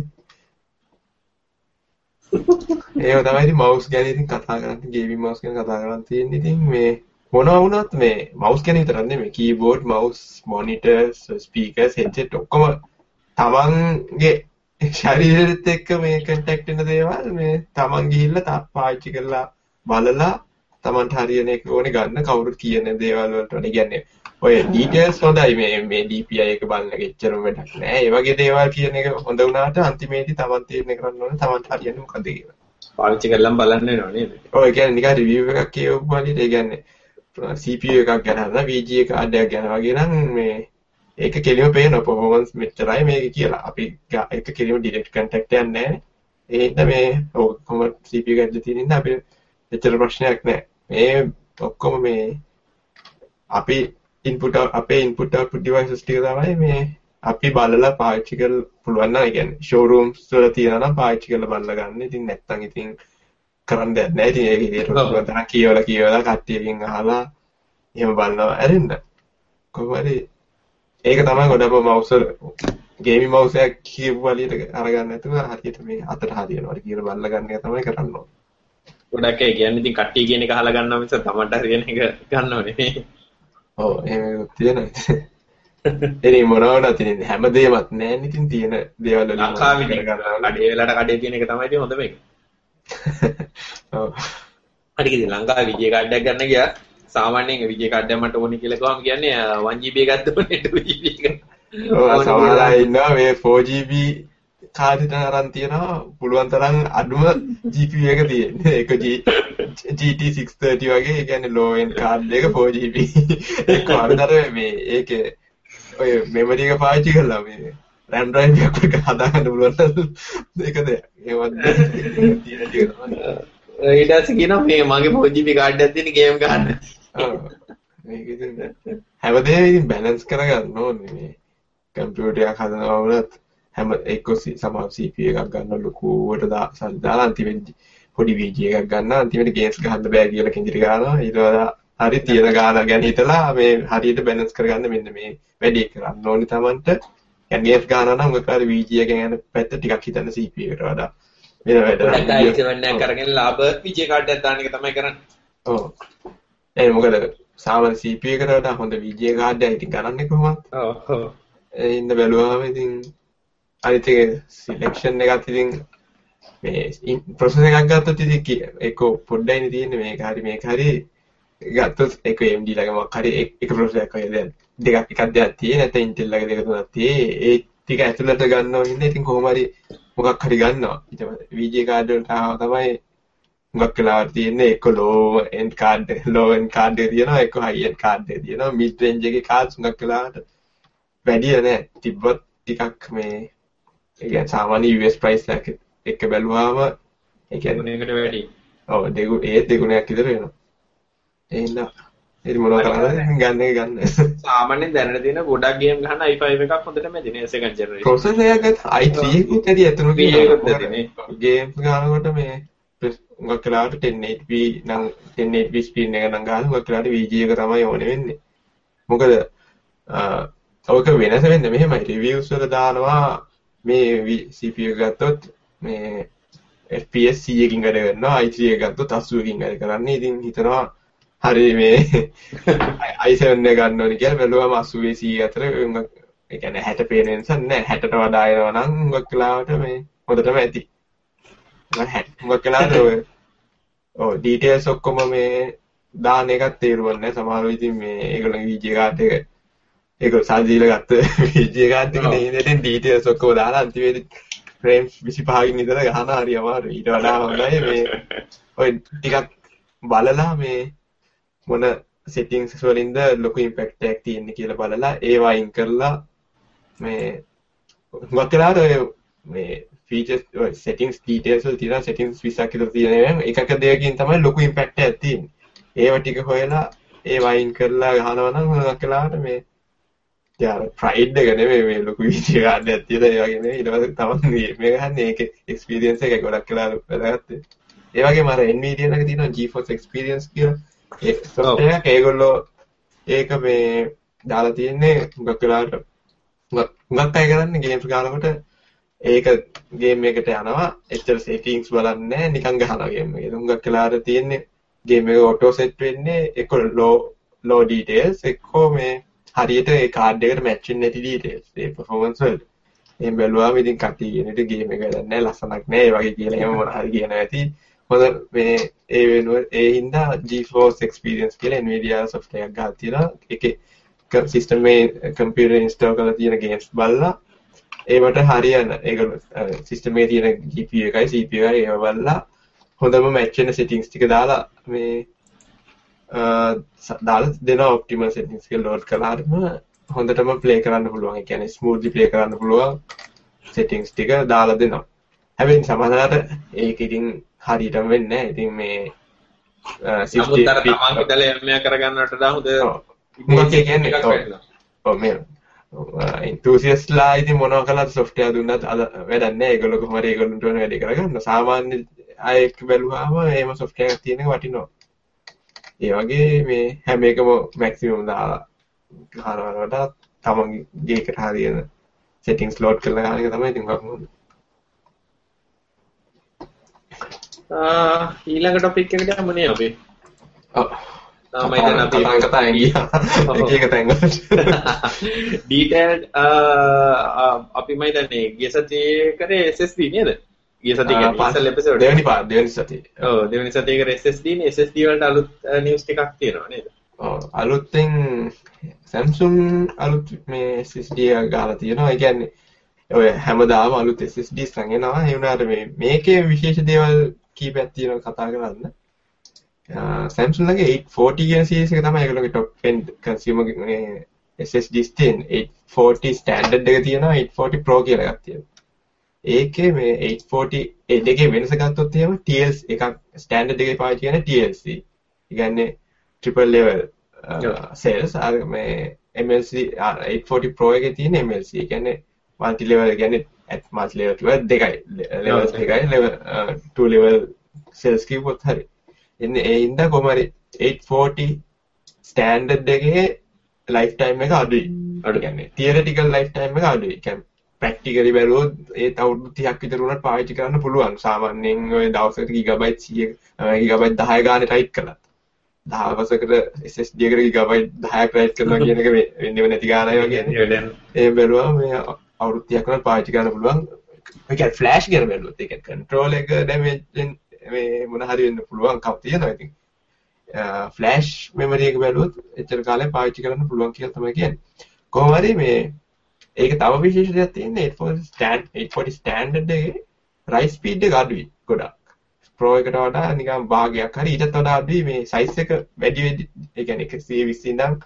ඒව තමයි ඉතින් මවුස් ගැන ඉතින් කතා කරන්නේ ගේමින් මවුස් ගැන කතා කරන් තියෙන්නේ. ඉතින් මේ මොනවා වුණත් මේ මවුස් ගැන විතරක් නෙමෙයි keyboard mouse monitors speakers headset ඔක්කොම තමන්ගේ ශරීරෙත් එක්ක මේ කන්ටැක්ට් වෙන දේවල් මේ තමන් ගිහිල්ලා තා පාවිච්චි කරලා බලලා තමන්ට හරියන එක ඕනේ ගන්න කවුරුත් කියන දේවල් වලට වඩා කියන්නේ ඔය ඩීටේල්ස් හොඳයි මේ මේ DPI එක බලන එක එච්චරම වැඩක් නෑ ඒ වගේ දේවල් කියන එක හොඳ වුණාට අන්තිමේදී තමන් තීරණය කරන්න ඕනේ තමන්ට හරියන්නේ මොකද කියලා. පාවිච්චි කරලම් බලන්න වෙනව නේද? ඔය කියන්නේ නිකන් රිවිව් එකක් කියවපු වගේ ඒ කියන්නේ CPU එකක් ගැන හදන VGA කාඩ් එකක් ගැන වගේ නම් මේ ඒක කෙලිම පේන performance මෙච්චරයි මේක කියලා. අපි ගා- ඒක කෙලිම direct contact එකක් නැහැ. ඒ හින්දා මේ ඔව් කොහොම CPU එකක් ඇතුලේ තියෙන හින්දා අපි එච්චර ප්‍රශ්නයක් නැහැ. මේ ඔක්කොම මේ අපි input out- අපේ input output devices ටික තමයි මේ අපි බලලා පාවිච්චි කරලා පුළුවන් නම් ඒ කියන්නේ showrooms වල තියෙනවා නම් පාවිච්චි කරලා බලලා ගන්න. ඉතින් නැත්තම් ඉතින් කරන්න දෙයක් නැහැ. ඉතින් ඒක විදියට තරම් කියවලා කියවලා කට්ටියකින් අහලා එහෙම බලනවා ඇරෙන්න. කොහොම හරි ඒක තමයි ගොඩක් මවුස් වල ගේමින් මවුස් එකක් කියපු වලියට අරගන්න නැතුව හරියට මේ අතට හරියනවා කියලා බලලා ගන්න එක තමයි කරන්න ඕනේ. ගොඩක් අය කියන්නේ ඉතින් කට්ටිය කියන එක අහලා ගන්නවා මිස තමන්ට හරියන එක ගන්නව නෙමෙයි. ඔව් එහෙම තියෙනවා. ඉතින් මොනවා වුණත් ඉතින් හැමදේමත් නැහැ නේ ඉතින් තියෙන දේවල් වලින් ලංකාවේ මොනවද කරගන්න කඩේ වෙලාවට කඩේ තියෙන එක තමයි ඉතින් හොඳ මේක. ඔව්. හරි ඉතින් ලංකාවේ විජේ කාඩ් එකක් ගන්න ගියා. සාමාන්‍යයෙන් විජේ කාඩ් එක මට ඕනේ කියලා කිව්වම කියන්නේ 1GB එකක් දුන්නේ 2GB එක. ඔව් සමහර අය ඉන්නවා මේ 4GB කාඩ් අරන් තියනවා පුළුවන් තරම් අඩුම GPU එක තියෙන්නේ. ඒක GT 630 වගේ ඒ කියන්නේ low end කාඩ් එක 4GB. ඒක වරදට මේ ඒකේ ඔය මෙමරි එක පාවිච්චි කරලා මේ RAM drive එකක් හදාගන්න පුළුවන් ඒක දෙයක්. ඒවත් තියෙන ටික තමයි. ඊට පස්සේ කියනවා මේ මගේ 4GB කාඩ් එකක් තියෙන ගේම් ගන්න. ඔව්. මේක ඉතින් හැමදේම ඉතින් බැලන්ස් කරගන්න ඕනේ මේ කම්පියුටර් එකක් හදනවා වුණත් හැම එක්ක සමහර CPU එකක් ගන්න ලොකුවට දාලා අන්තිමට පොඩි VG එකක් ගන්න අන්තිමට ගේම්ස් ගහන්න බෑ කියලා කිඳිරි ගන්නවා ඊට වඩා හරි තියෙන ගාන ගැන හිතලා මේ හරියට බැලන්ස් කරගන්න මෙන්න මේ වැඩේ කරන්න ඕනේ Tamanට ගේස් ගානවා නම් මොකක් හරි VG එකෙන් යන පැත්ත ටිකක් හිතන්න CPU එකට වඩා වෙන වැඩ නෑ. නැත්නම් ඉක්මනට කරගෙන ලාභ VG කාඩ් එකක් දාන එක තමයි කරන්නේ. ඔව්. ඒ මොකද සාමාන්‍ය CPU එකට වඩා හොඳ VG කාඩ් එකක් ඉතින් ගණන්නේ කොහොමද? ඔව් ඔව්. ඒ ඉන්න බැලුවාම ඉතින් අනිත් එක සිලෙක්ෂන් එකත් ඉතින් මේ ප්‍රොසෙස් එකක් ගත්තොත් ඉතින් ඒක පොඩ්ඩයිනේ තියෙන්නේ මේක හරි මේක හරි ගත්තොත් ඒක AMD ළඟ මොකක් හරි එක ප්‍රොසෙස් එකක් හොයලා දැන් දෙකක් එකක් දෙයක් තියෙන නැත්නම් Intel ළඟ දෙක තුනක් තියෙයි. ඒ ටික ඇතුළට ගන්නවා ඉන්නේ. ඉතින් කොහොම හරි මොකක් හරි ගන්නවා. ඊට පස්සේ VGA කාඩ් වලට ආව තමයි හුඟක් වෙලාවට තියෙන්නේ? එක්ක low end card low end card එක තියෙනවා. එක්ක high end card එක තියෙනවා. Mid range එකේ cards හුඟක් වෙලාවට වැඩිය නෑ තිබ්බත් ටිකක් මේ ඒ කියන්නේ සාමාන්‍ය US price එකක් එක්ක බැලුවාම ඒ කියන්නේ ගුණයකට වැඩි. ඔව් දෙගු ඒ දෙගුණයක් විතර වෙනවා. ඒ හින්දා ඉතින් මොනව කරන්නද ගන්න එක ගන්න. සාමාන්‍යයෙන් දැනට තියෙන ගොඩක් ගේම් ගන්න i5 එකක් හොඳටම ඇතිනේ second generation. ප්‍රොසෙසර් එකත් i3 එකකුත් ඇති 3 එකකුත් ඇතිනේ. ගේම්ස් ගන්නකොට මේ උඟක් කලාවට 1080p නම් 1080p ස්පීඩ් එක නම් ගන්න උඟක් කලාවට VG එක තමයි ඕනේ වෙන්නේ. මොකද ඔක වෙනස වෙන්නේ මෙහෙමයි රිවිව්ස් වල දානවා මේ CPU එක ගත්තොත් මේ FPS 100කින් වැඩ කරනවා i3 එක ගත්තොත් 80කින් වැඩ කරන්නේ. ඉතින් හිතනවා හරි මේ i7 එක ගන්න ඕනේ කියලා බැලුවම 80 100 අතර ඒ කියන්නේ 60 පේන නිසා නෑ 60ට වඩා එනවා නම් හුඟක් වෙලාවට මේ හොඳටම ඇති. මම 60 හුඟක් වෙලාවට ඔය ඔව් ඩීටේල්ස් ඔක්කොම මේ දාන එකක් තේරුම් නැහැ. සමහරව ඉතින් මේ ඒගොල්ලන්ගේ වීජේ කාඩ් එක ඒක සල්දීලා ගත්ත වීජේ කාඩ් එක නේ ඉතින් ඩීටේල්ස් ඔක්කොම දාලා අන්තිමේදී ෆ්‍රේම් 25කින් ඉඳලා ගහන හරි අමාරුයි. ඊට වඩා හොඳයි මේ ඔය ටිකක් බලලා මේ මොන සෙටිංස් වලින්ද ලොකු ඉම්පැක්ට් එකක් තියෙන්නේ කියලා බලලා ඒවා අයින් කරලා මේ හුඟක් වෙලාවට ඔය මේ ෆීචර්ස් ඔය සෙටින්ග්ස් ඩීටේල්ස් වල තියෙන සෙටින්ග්ස් 20ක් විතර තියෙනවා එකක දෙයකින් තමයි ලොකු ඉම්පැක්ට් එකක් තියෙන්නේ. ඒව ටික හොයලා ඒව අයින් කරලා ගහනවා නම් හුඟක් වෙලාවට මේ යාර ප්‍රයිඩ් එක නෙමෙයි මේ ලොකු වීඩියෝ ගන්න ඇත්තේ ඒ වගේ නෙමෙයි ඊට පස්සේ තමයි මේ ගහන්නේ ඒකේ එක්ස්පීරියන්ස් එක ගොඩක් වෙලාවට වැදගත්. ඒ වගේම අර Nvidia එකක තියෙනවා GeForce Experience කියලා ඒ software එක ඒගොල්ලෝ ඒක මේ දාලා තියෙන්නේ හුඟක් වෙලාවට හුඟක් අය කරන්නේ ගේම්ස් ගන්නකොට ඒක ගේම් එකට යනවා එච්චර සෙටින්ග්ස් බලන්නේ නිකන් ගහනවා ගේම් එක. හුඟක් වෙලාවට තියෙන්නේ ගේම් එක ඔටෝ සෙට් වෙන්නේ එක්ක ලෝ ලෝ ඩීටේල්ස් එක්කෝ මේ හරියට ඒ කාඩ් එකට මැච් වෙන්නේ නැති ඩීටේල්ස් ඒ පර්ෆෝමන්ස් වලට. එහෙන් බැලුවාම ඉතින් කටි කියනෙට ගේම් එක වැඩක් නැහැ ලස්සනක් නැහැ ඒ වගේ කියලා එහෙම මොන හරි කියනවා ඇති. හොඳ මේ ඒ වෙනුව ඒ හින්දා GeForce Experience කියලා Nvidia software එකක් ගහලා තියෙනවා. ඒකේ සිස්ටම් එකේ කම්පියුටර් ඉන්ස්ටෝල් කරලා තියෙන ගේම්ස් බලලා ඒවට හරියන ඒක සිස්ටම් එකේ තියෙන GPU එකයි CPU එකයි ඒව බලලා හොඳම මැච් වෙන settings ටික දාලා මේ දාලා දෙනවා ඔප්ටිමල් settings එක ලෝඩ් කළාම හොඳටම ප්ලේ කරන්න පුළුවන්. ඒ කියන්නේ ස්මූත්ලි ප්ලේ කරන්න පුළුවන් settings ටික දාලා දෙනවා. හැබැයි සමහරවිට ඒක ඉතින් හරියටම වෙන්නේ නැහැ. ඉතින් මේ නමුත් අර තමන් හිතලා එම්මයා කරගන්නට වඩා හොඳ මොකක්ද කියන්නේ ඔව්. මේ ඉන්තුසියස්ලා ඉතින් මොනවා කළත් සොෆ්ට්වෙයාර් දුන්නත් අද වැඩක් නැහැ. ඒගොල්ලෝ කොහොම හරි ඒගොල්ලන්ට ඕන වැඩේ කරගන්න. සාමාන්‍ය අය එක්ක බැලුවාම එහෙම සොෆ්ට්වෙයාර් එකක් තියෙන එක වටිනවා. ඒ වගේ මේ හැම එකම මැක්සිමම් දාලා ගන්නවට තමන්ගේ ගේකට හරියන සෙටින්ග්ස් ලෝඩ් කරලා ගන්න එක තමයි ඉතින් වක්මුද ඊළඟ ටොපික් එකට යමුනේ අපි ඔව් තමයි දැන් අපි කතා ගියා එක එක තැන් ඩීටේල්ඩ් අපි මයි දන්නේ ගිය සතියේ කරේ SSD නේද? ගිය සතියේ කියන්නේ ඉස්සෙල් එපිසෝඩ් දෙවෙනි පාර දෙවෙනි සතියේ. ඔව් දෙවෙනි සතියේ කරේ SSD නේ SSD වලට අලුත් නිවුස් ටිකක් තියෙනවා නේද? ඔව් අලුතෙන් Samsung අලුත් මේ SSD එක ගාලා තියෙනවා. ඒ කියන්නේ ඔය හැමදාම අලුත් SSDs නම් එනවා. ඒ වුණාට මේ මේකේ විශේෂ දේවල් කීපයක් තියෙනවා කතා කරන්න. Samsung ලගේ 840 කියන series එක තමයි ඒගොල්ලෝගේ top end consumer මේ SSDs තියෙන 840 standard එක තියෙනවා 840 Pro කියලා එකක් තියෙනවා. ඒකේ මේ 840 ඒ දෙකේ වෙනස ගත්තොත් එහෙම TLC එකක් standard එකේ පාවිච්චි කරන TLC. ඒ කියන්නේ triple level cells අර මේ MLC 840 Pro එකේ තියෙන MLC. කියන්නේ multi level ඒ කියන්නේ at multi level දෙකයි. level දෙකයි level 2 level cells කිව්වොත් හරියි. එන්න ඒ හින්දා කොහොම හරි 840 ස්ටෑන්ඩඩ් එකේ ලයිෆ් ටයිම් එක අඩුයි. අඩු කියන්නේ තියරිටිකල් ලයිෆ් ටයිම් එක අඩුයි. කියන්නේ ප්‍රැක්ටිකලි බැලුවොත් ඒත් අවුරුදු 30ක් විතර උනත් පාවිච්චි කරන්න පුළුවන්. සාමාන්‍යයෙන් ඔය දවසකට ගිගබයිට් 100 ගිගබයිට් 10 ගානේ ටයිප් කළා. දහවසකට SSD එකට ගිගබයිට් 10ක් ටයිප් කරනවා කියන එක වෙන්නේ නැති ගානයි වගේ. ඒ බැලුවා මේ අවුරුදු 30ක් උනත් පාවිච්චි කරන්න පුළුවන්. ඒ කියන්නේ ෆ්ලෑෂ් ගැන බැලුවොත් ඒ කියන්නේ කන්ට්‍රෝල් එක ඩැමේජ් මේ මොන හරි වෙන්න පුළුවන්කම් තියෙනවා ඉතින් ෆ්ලෑෂ් මෙමරි එක බැලුවොත් එච්චර කාලයක් පාවිච්චි කරන්න පුළුවන් කියලා තමයි කියන්නේ. කොහොම හරි මේ ඒක තව විශේෂ දෙයක් තියෙන්නේ 840 ස්ටෑන්ඩ් 840 ස්ටෑන්ඩඩ් එකේ රයිස් ස්පීඩ් එක අඩුයි ගොඩක්. ප්‍රෝ එකට වඩා නිකන් භාගයක් හරි ඊටත් වඩා අඩුයි මේ සයිස් එක වැඩි වෙද්දි ඒ කියන්නේ 120 ඉඳන්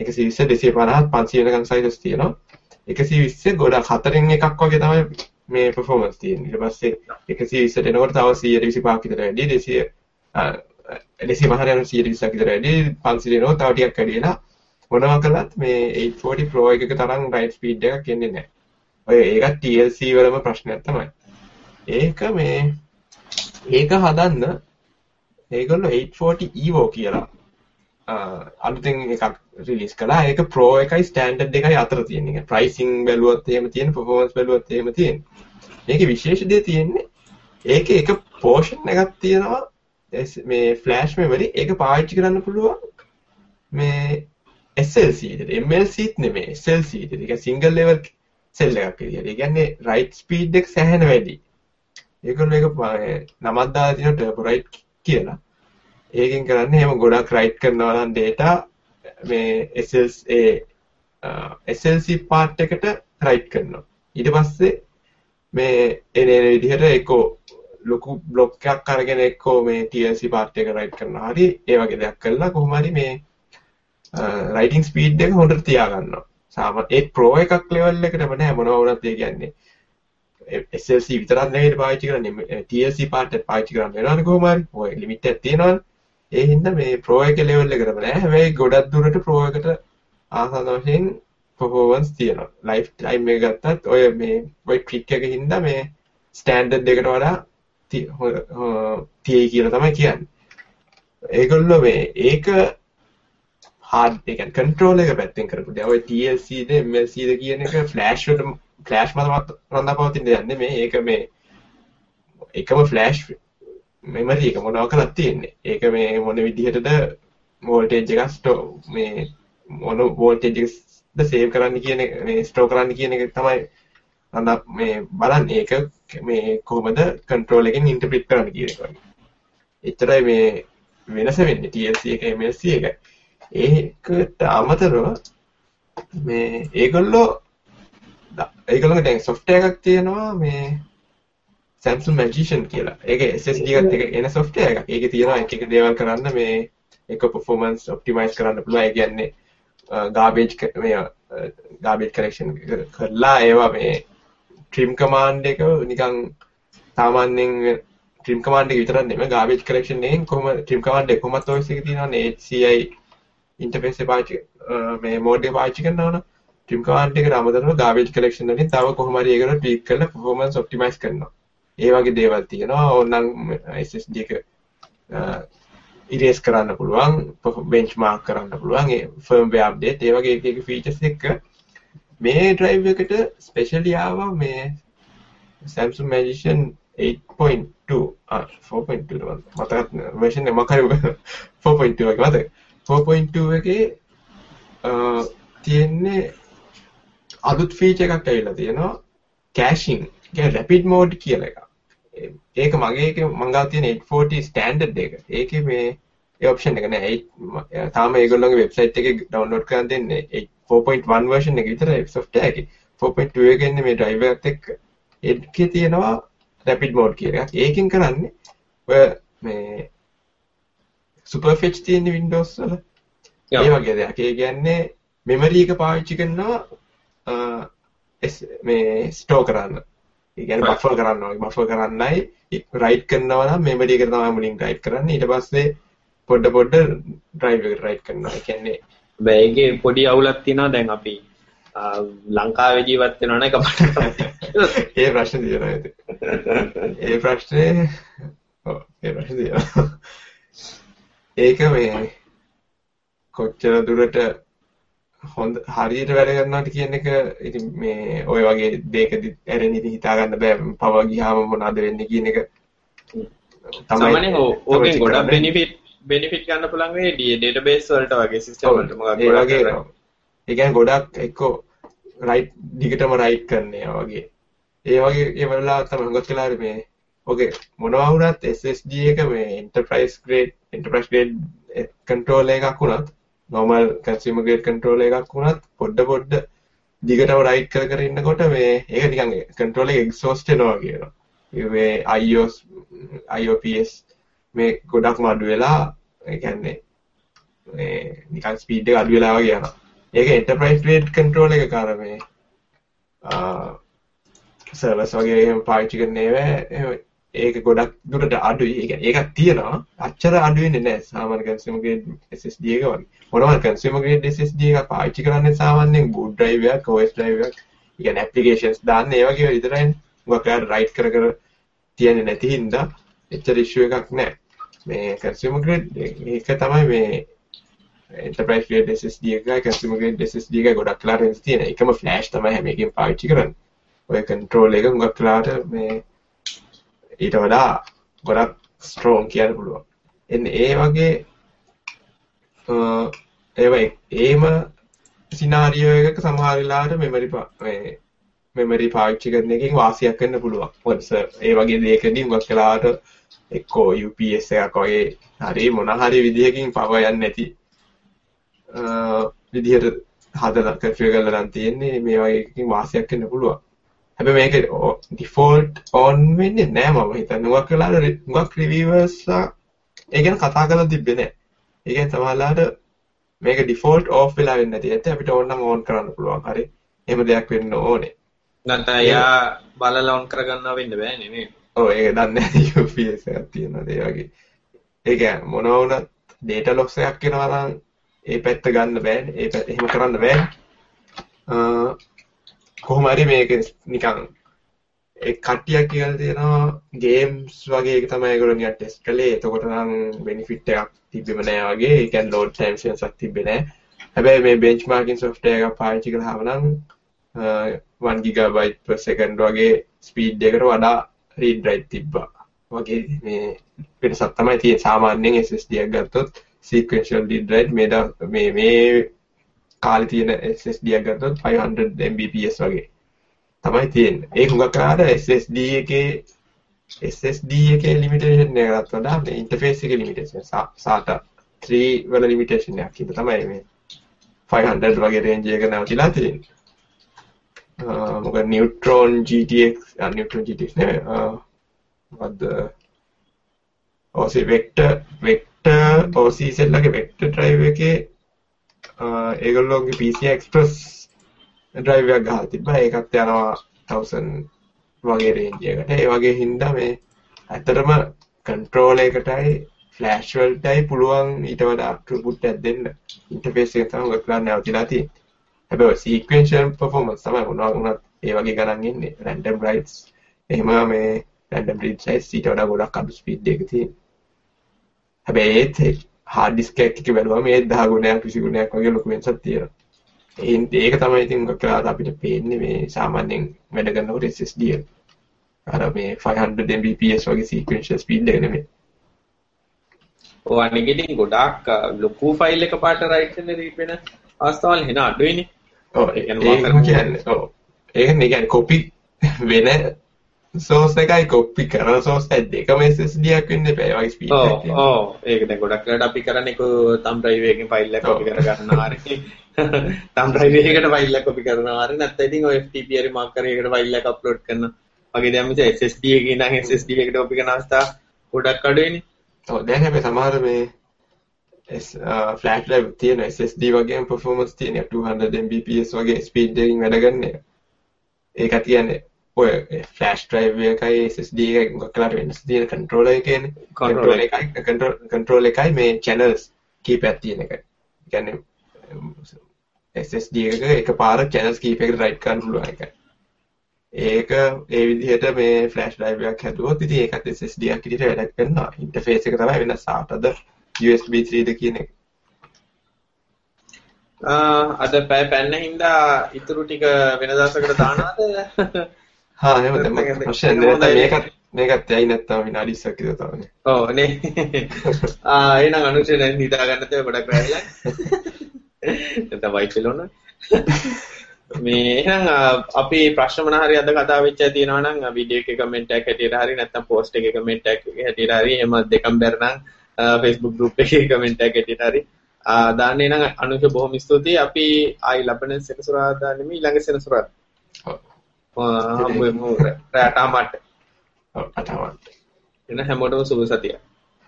120 250 500 වෙනකන් සයිසස් තියෙනවා. 120 ගොඩක් හතරෙන් එකක් වගේ තමයි මේ performance තියෙන්නේ. ඊට පස්සේ 120ට එනකොට තව 125ක් විතර වැඩි 200 දෙසිය පහරයන සිරිසක් විතර වැඩි 500 එනවා තව ටිකක් වැඩිලා මොනවා කළත් මේ 840 Pro එකක තරම් රයිට් ස්පීඩ් එකක් එන්නේ නැහැ. ඔය ඒකත් TLC වලම ප්‍රශ්නයක් තමයි. ඒක මේ ඒක හදන්න ඒගොල්ලෝ 840 Evo කියලා අලුතෙන් එකක් රිලිස් කළා. ඒක Pro එකයි ස්ටෑන්ඩඩ් එකයි අතර තියෙන එක. ප්‍රයිසිං බැලුවොත් එහෙම තියෙන, performance බැලුවොත් එහෙම තියෙන. මේකේ විශේෂ දේ තියෙන්නේ ඒකේ එක පෝෂන් එකක් තියෙනවා මේ ෆ්ලෑෂ් මෙමරි ඒක පාවිච්චි කරන්න පුළුවන් මේ SLC එකට MLC නෙමෙයි SLC එකට. ඒක සිංගල් ලෙවල් සෙල් එකක් විදියට. ඒ කියන්නේ රයිට් ස්පීඩ් එක සැහැණ වැඩි. ඒගොල්ලෝ ඒක නමක් දාලා තියෙනවා ටර්බෝ රයිට් කියලා. ඒකෙන් කරන්නේ එහෙම ගොඩක් රයිට් කරනවා නම් data මේ SLC SLC part එකට රයිට් කරනවා. ඊට පස්සේ මේ එන එන විදිහට එක්කෝ ලොකු බ්ලොක් එකක් අරගෙන එක්කෝ මේ TLC part එක රයිට් කරනවා. හරි ඒ වගේ දෙයක් කළා කොහොම හරි මේ රයිටිං ස්පීඩ් එක හොඳට තියාගන්නවා. සාමාන්‍ය ඒ ප්‍රෝ එකක් ලෙවල් එකටම නෑ මොනවා වුණත් ඒ කියන්නේ SLC විතරක් නෙවෙයි පාවිච්චි කරන්නේ TLC part එක පාවිච්චි කරන්න වෙනවනේ කොහොම හරි. ඔය ලිමිට් එකක් තියෙනවනේ. ඒ හින්දා මේ ප්‍රෝ එක ලෙවල් එකටම නෑ. හැබැයි ගොඩක් දුරට ප්‍රෝ එකට ආසන්න වශයෙන් පර්ෆෝමන්ස් තියෙනවා. ලයිෆ් ටයිම් එක ගත්තත් ඔය මේ ඔය ට්‍රික් එක හින්දා මේ ස්ටෑන්ඩඩ් එකට වඩා තියෙයි කියලා තමයි කියන්නේ. ඒගොල්ලෝ මේ ඒක හાર્ඩ් ඒ කියන්නේ කන්ට්‍රෝල් එක පැත්තෙන් කරපු දේ. ඔය TLC ද MLC ද කියන එක ෆ්ලෑෂ් වලට ෆ්ලෑෂ් මත රඳාපවතින දෙයක් නෙමෙයි. ඒක මේ එකම ෆ්ලෑෂ් මෙමරි එක මොනවා කරලා තියෙන්නේ. ඒක මේ මොන විදිහටද වෝල්ටේජ් එක ස්ටෝ මේ මොන වෝල්ටේජ් එකද සේව් කරන්න කියන මේ ස්ටෝ කරන්න කියන එක තමයි අන්න මේ බලන්න ඒක මේ කොහොමද කන්ට්‍රෝල් එකෙන් ඉන්ටර්ප්‍රිට් කරන්න කියන එක. එච්චරයි මේ වෙනස වෙන්නේ TLC එක MLC එක. ඒකට අමතරව මේ ඒගොල්ලෝ ඒගොල්ලෝ දැන් software එකක් තියෙනවා මේ Samsung Magician කියලා. ඒක SSD එකත් එක එන software එකක්. ඒකේ තියෙනවා එක එක දේවල් කරන්න මේ එක performance optimize කරන්න පුළුවන්. ඒ කියන්නේ garbage මේ garbage collection කරලා ඒවා මේ trim command එක නිකන් සාමාන්‍යයෙන් trim command එක විතරක් නෙමෙයි garbage collection එකෙන් කොහොම trim command එක කොහොමද OS එකේ තියෙනවනේ HCI ඉන්ටර්ෆේස් එක පාවිච්චි මේ මෝඩ් එක පාවිච්චි කරනවනේ trim command එකට අමතරව garbage collection වලින් තව කොහොම හරි ඒකට tweak කරලා performance optimize කරනවා. ඒ වගේ දේවල් තියෙනවා. ඕනනම් SSD එක ඉරේස් කරන්න පුළුවන්, benchmark කරන්න පුළුවන්, ඒ firmware update ඒ වගේ එක එක features එක. මේ drive එකට specially ආවා මේ Samsung Magician 8.2 ආ 4.2 මතකත් version එක මොකක්ද 4.2 වගේ මතක 4.2 එකේ තියෙන්නේ අලුත් ෆීචර් එකක් ඇවිල්ලා තියෙනවා. කැෂින් කියන්නේ රැපිඩ් මෝඩ් කියලා එකක්. ඒක මගේ එක මං ගාව තියෙන 840 ස්ටෑන්ඩඩ් එක. ඒකේ මේ ඒ ඔප්ෂන් එක නෑ. තාම ඒගොල්ලෝගේ වෙබ්සයිට් එකේ ඩවුන්ලෝඩ් කරන් දෙන්නේ 4.1 version එක විතරයි software එකේ. 4.2 එකේ ඉන්නේ මේ driver එකත් එක්ක. ඒකේ තියෙනවා රැපිඩ් මෝඩ් කියලා එකක්. ඒකෙන් කරන්නේ ඔය මේ සුපර්ෆෙච් තියෙන Windows වල ඒ වගේ දෙයක්. ඒ කියන්නේ මෙමරි එක පාවිච්චි කරනවා මේ ස්ටෝ කරන්න. ඒ කියන්නේ බෆර් කරන්න ඕනේ. බෆර් කරන්නයි රයිට් කරනවා නම් මෙමරි එකට තමයි මුලින් රයිට් කරන්නේ. ඊට පස්සේ පොඩ පොඩ ඩ්‍රයිව් එකට රයිට් කරනවා. ඒ කියන්නේ බෑගේ පොඩි අවුලක් තියෙනවා දැන් අපි ලංකාවේ ජීවත් වෙනවනේ කපට. ඒ ප්‍රශ්නේ තියෙනවා ඒ ප්‍රශ්නේ ඔව් ඒ ප්‍රශ්නේ තියෙනවා. ඒක මේ කොච්චර දුරට හොඳ හරියට වැඩ කරනවාට කියන එක ඉතින් මේ ඔය වගේ දෙයකදී ඇරෙන්න ඉතින් හිතා ගන්න බෑ. පව ගියාම මොනවද වෙන්නේ කියන එක තමයි ඕකෙන් ගොඩක් බෙනිෆිට් බෙනිෆිට් ගන්න පුළුවන් වෙයි ඩේටාබේස් වලට වගේ සිස්ටම් වලට ඒ වගේ ඒ කියන්නේ ගොඩක් එක්කෝ රයිට් දිගටම රයිට් කරන්නේ වගේ. ඒ වගේ ඒ වෙලාව තමයි හුඟක් වෙලාවට මේ ඔකේ මොනවා වුණත් SSD එක මේ enterprise grade enterprise grade control එකක් වුණත් normal consumer grade control එකක් වුණත් පොඩ පොඩ දිගටම රයිට් කර කර ඉන්නකොට මේ ඒක නිකන් control එක exhaust වෙනවා කියනවා. මේ iOS iOS මේ ගොඩක්ම අඩු වෙලා ඒ කියන්නේ මේ නිකන් ස්පීඩ් එක අඩු වෙලා වගේ යනවා. ඒක enterprise grade control එක කාර මේ සර්වර්ස් වගේ එහෙම පාවිච්චි කරන්නේ නැහැ. ඒක ගොඩක් දුරට අඩුයි. ඒ කියන්නේ ඒකක් තියෙනවා. අච්චර අඩු වෙන්නේ නැහැ සාමාන්‍ය consumer grade SSD එක වගේ. මොනවා consumer grade SSD එකක් පාවිච්චි කරන්නේ සාමාන්‍යයෙන් boot drive එකක්, OS drive එකක්, ඒ කියන්නේ applications දාන්න ඒ වගේ විතරයිනේ. මොකක් හරි write කර කර තියන්නේ නැති හින්දා එච්චර issue එකක් නැහැ. මේ consumer grade ඒක තමයි මේ enterprise grade SSD එකයි consumer grade SSD එකයි ගොඩක් වෙලාට වෙනස් තියෙන. එකම flash තමයි හැම එකකින් පාවිච්චි කරන්නේ. ඔය control එක ගොඩක් වෙලාට මේ ඊට වඩා ගොඩක් ස්ට්‍රෝං කියන්න පුළුවන්. එන්නේ ඒ වගේ ඒව ඒම සිනාරියෝ එකක සමහර වෙලාවට මෙමරි මේ මෙමරි පාවිච්චි කරන එකෙන් වාසියක් වෙන්න පුළුවන්. මොකද ඒ වගේ දෙයකදී හුඟක් වෙලාවට එක්කෝ UPS එකක් වගේ හරි මොන හරි විදිහකින් පව යන්නේ නැති විදිහට හදලා කන්ෆිගර් කරලා නම් තියෙන්නේ මේ වගේ එකකින් වාසියක් වෙන්න පුළුවන්. හැබැයි මේක ඩිෆෝල්ට් ඔන් වෙන්නේ නෑ මම හිතන්නේ. හුඟක් වෙලාවට හුඟක් රිවිවර්ස්ලා ඒ ගැන කතා කරලා තිබ්බේ නෑ. ඒ කියන්නේ සමහරවිට මේක ඩිෆෝල්ට් ඕෆ් වෙලා වෙන්නේ නැති. ඒත් අපිට ඕනනම් ඕන් කරන්න පුළුවන්. හරි. එහෙම දෙයක් වෙන්න ඕනේ. නැත්නම් එයා බලලා ඔන් කරගන්නවා වෙන්න බෑනේ නේද? ඔව් ඒක දන්නේ UPS එකක් තියෙනවා ඒ වගේ. ඒක මොනවා වුණත් data loss එකක් එනවා නම් ඒ පැත්ත ගන්න බෑනේ. ඒ පැත්ත එහෙම කරන්න බෑනේ. කොහොම හරි මේක නිකන් ඒ කට්ටියක් කියලා තියෙනවා ගේම්ස් වගේ එක තමයි ඒගොල්ලෝ නිකන් ටෙස්ට් කළේ. එතකොට නම් බෙනිෆිට් එකක් තිබෙම නෑ වගේ. ඒ කියන්නේ ලෝඩ් ටයිම් සෙන්සර් තිබ්බේ නෑ. හැබැයි මේ බෙන්ච්මාර්කින් software එකක් පාවිච්චි කරාම නම් 1 GB per second වගේ ස්පීඩ් එකට වඩා read write තිබ්බා. වගේ මේ වෙනසක් තමයි තියෙන්නේ. සාමාන්‍යයෙන් SSD එකක් ගත්තොත් sequential read write මේ මේ මේ කාලේ තියෙන SSD එකක් ගත්තොත් 500 Mbps වගේ තමයි තියෙන්නේ. ඒක හුඟක් කරාට SSD එකේ SSD එකේ ලිමිටේෂන් එකකට වඩා මේ ඉන්ටර්ෆේස් එකේ ලිමිටේෂන් SATA 3 වල ලිමිටේෂන් එකක් හින්දා තමයි මේ 500 වගේ රේන්ජ් එක නැවතිලා තියෙන්නේ. මොකද නියුට්‍රෝන් GTX නියුට්‍රෝන් GTX නෙවෙයි මොකද්ද OC වෙක්ටර් වෙක්ටර් OC සෙල්ලගේ වෙක්ටර් ඩ්‍රයිව් එකේ ඒගොල්ලෝගේ PC Express drive එකක් ගහලා තිබ්බා. ඒකත් යනවා 1000 වගේ රේන්ජ් එකට. ඒ වගේ හින්දා මේ ඇත්තටම control එකටයි flash වලටයි පුළුවන් ඊට වඩා output එකක් දෙන්න. interface එක තමයි ඔය plan නැවතිලා තියෙන්නේ. හැබැයි sequential performance තමයි මොනවා වුණත් ඒ වගේ ගණන් එන්නේ. random writes එහෙම මේ random read size ඊට වඩා ගොඩක් අඩු speed එකක තියෙන. හැබැයි ඒත් හાર્ඩ් ඩිස්ක් එකක් බැලුවම ඒ 10 ගුණයක් 20 ගුණයක් වගේ ලොකු වෙනසක් තියෙනවා. ඒක තමයි ඉතින් කරාට අපිට පේන්නේ මේ සාමාන්‍යයෙන් වැඩ කරනකොට SSD එක. අර මේ 500 Mbps වගේ sequential speed එක නෙමෙයි. ඔය අනික ඉතින් ගොඩාක් ලොකු ෆයිල් එක පාට රයිට් වෙන රීඩ් වෙන අවස්ථාවල් එන අඩුයිනේ. ඔව් ඒ කියන්නේ ඔව්. ඒ කියන්නේ කොපි වෙන සෝස් එකයි කොප්පි කරන සෝස් දෙකම SSD එකක් වෙන්න එපා. ඒ වගේ ස්පීඩ් එකක්. ඔව් ඔව්. ඒක දැන් ගොඩක් වෙලාවට අපි කරන්නේ කො තම් ඩ්‍රයිව් එකකින් ෆයිල් එක කොපි කර ගන්නවා හරි. තම් ඩ්‍රයිව් එකකට ෆයිල් එක කොපි කරනවා හරි. නැත්නම් ඉතින් ඔය FTP හරි මාක් කරේකට ෆයිල් එක අප්ලෝඩ් කරන වගේ දැන් මිස SSD එකකින් නම් SSD එකට කොපි කරන අවස්ථා ගොඩක් අඩුයිනේ. ඔව් දැන් හැබැයි සමහර මේ ෆ්ලෑට් ඩ්‍රයිව් තියෙන SSD වගේම performance තියෙන 200 Mbps වගේ ස්පීඩ් එකකින් වැඩ ගන්න එක. ඒක කියන්නේ ඔය ෆ්ලෑෂ් ඩ්‍රයිව් එකයි SSD මොකක් කරලා වෙනස් තියෙන කන්ට්‍රෝලර් එකේනේ කන්ට්‍රෝල් එකයි කන්ට්‍රෝල් එකයි මේ channels කීපයක් තියෙන එක. කියන්නේ SSD එක එකපාර channels කීපයකට write කරන්න පුළුවන් එකයි. ඒක ඒ විදිහට මේ ෆ්ලෑෂ් ඩ්‍රයිව් එකක් හැදුවොත් ඉතින් ඒකත් SSD එකක් විදිහට වැඩ කරනවා. ඉන්ටර්ෆේස් එක තමයි වෙනස්. ආතද USB 3ද කියන එක. අද පැය පැන්න හින්දා ඉතුරු ටික වෙන දවසකට දානවද? හා එහෙම ප්‍රශ්න නෑ මේකත් මේකත් ඇයි නැත්තම් විනාඩි 20ක් විතර තවනේ. ඔව් නේ. ආ එහෙනම් අනුෂේ දැන් නිදා ගන්න තේ ගොඩක් වැරලා. නැත්නම් වයිෆ් එළවන්න. මේ එහෙනම් අපි ප්‍රශ්න මොන හරි අද කතා වෙච්ච තියෙනවා නම් වීඩියෝ එකේ කමෙන්ට් එකක් හැටියට හරි නැත්නම් පෝස්ට් එකේ කමෙන්ට් එකක් හැටියට හරි එහෙම දෙකම බැර නම් Facebook group එකේ කමෙන්ට් එකක් හැටියට හරි දාන්නේ නම් අනුෂ බොහොම ස්තුතියි අපි ආයි ලබන සෙනසුරාදා නෙමෙයි ඊළඟ සෙනසුරාදා රැට අමට අටමට එන හැමෝටම සුබ සතිය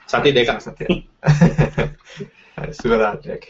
සති දෙකක්. සතිය හරි සුබ රාත්‍රියක්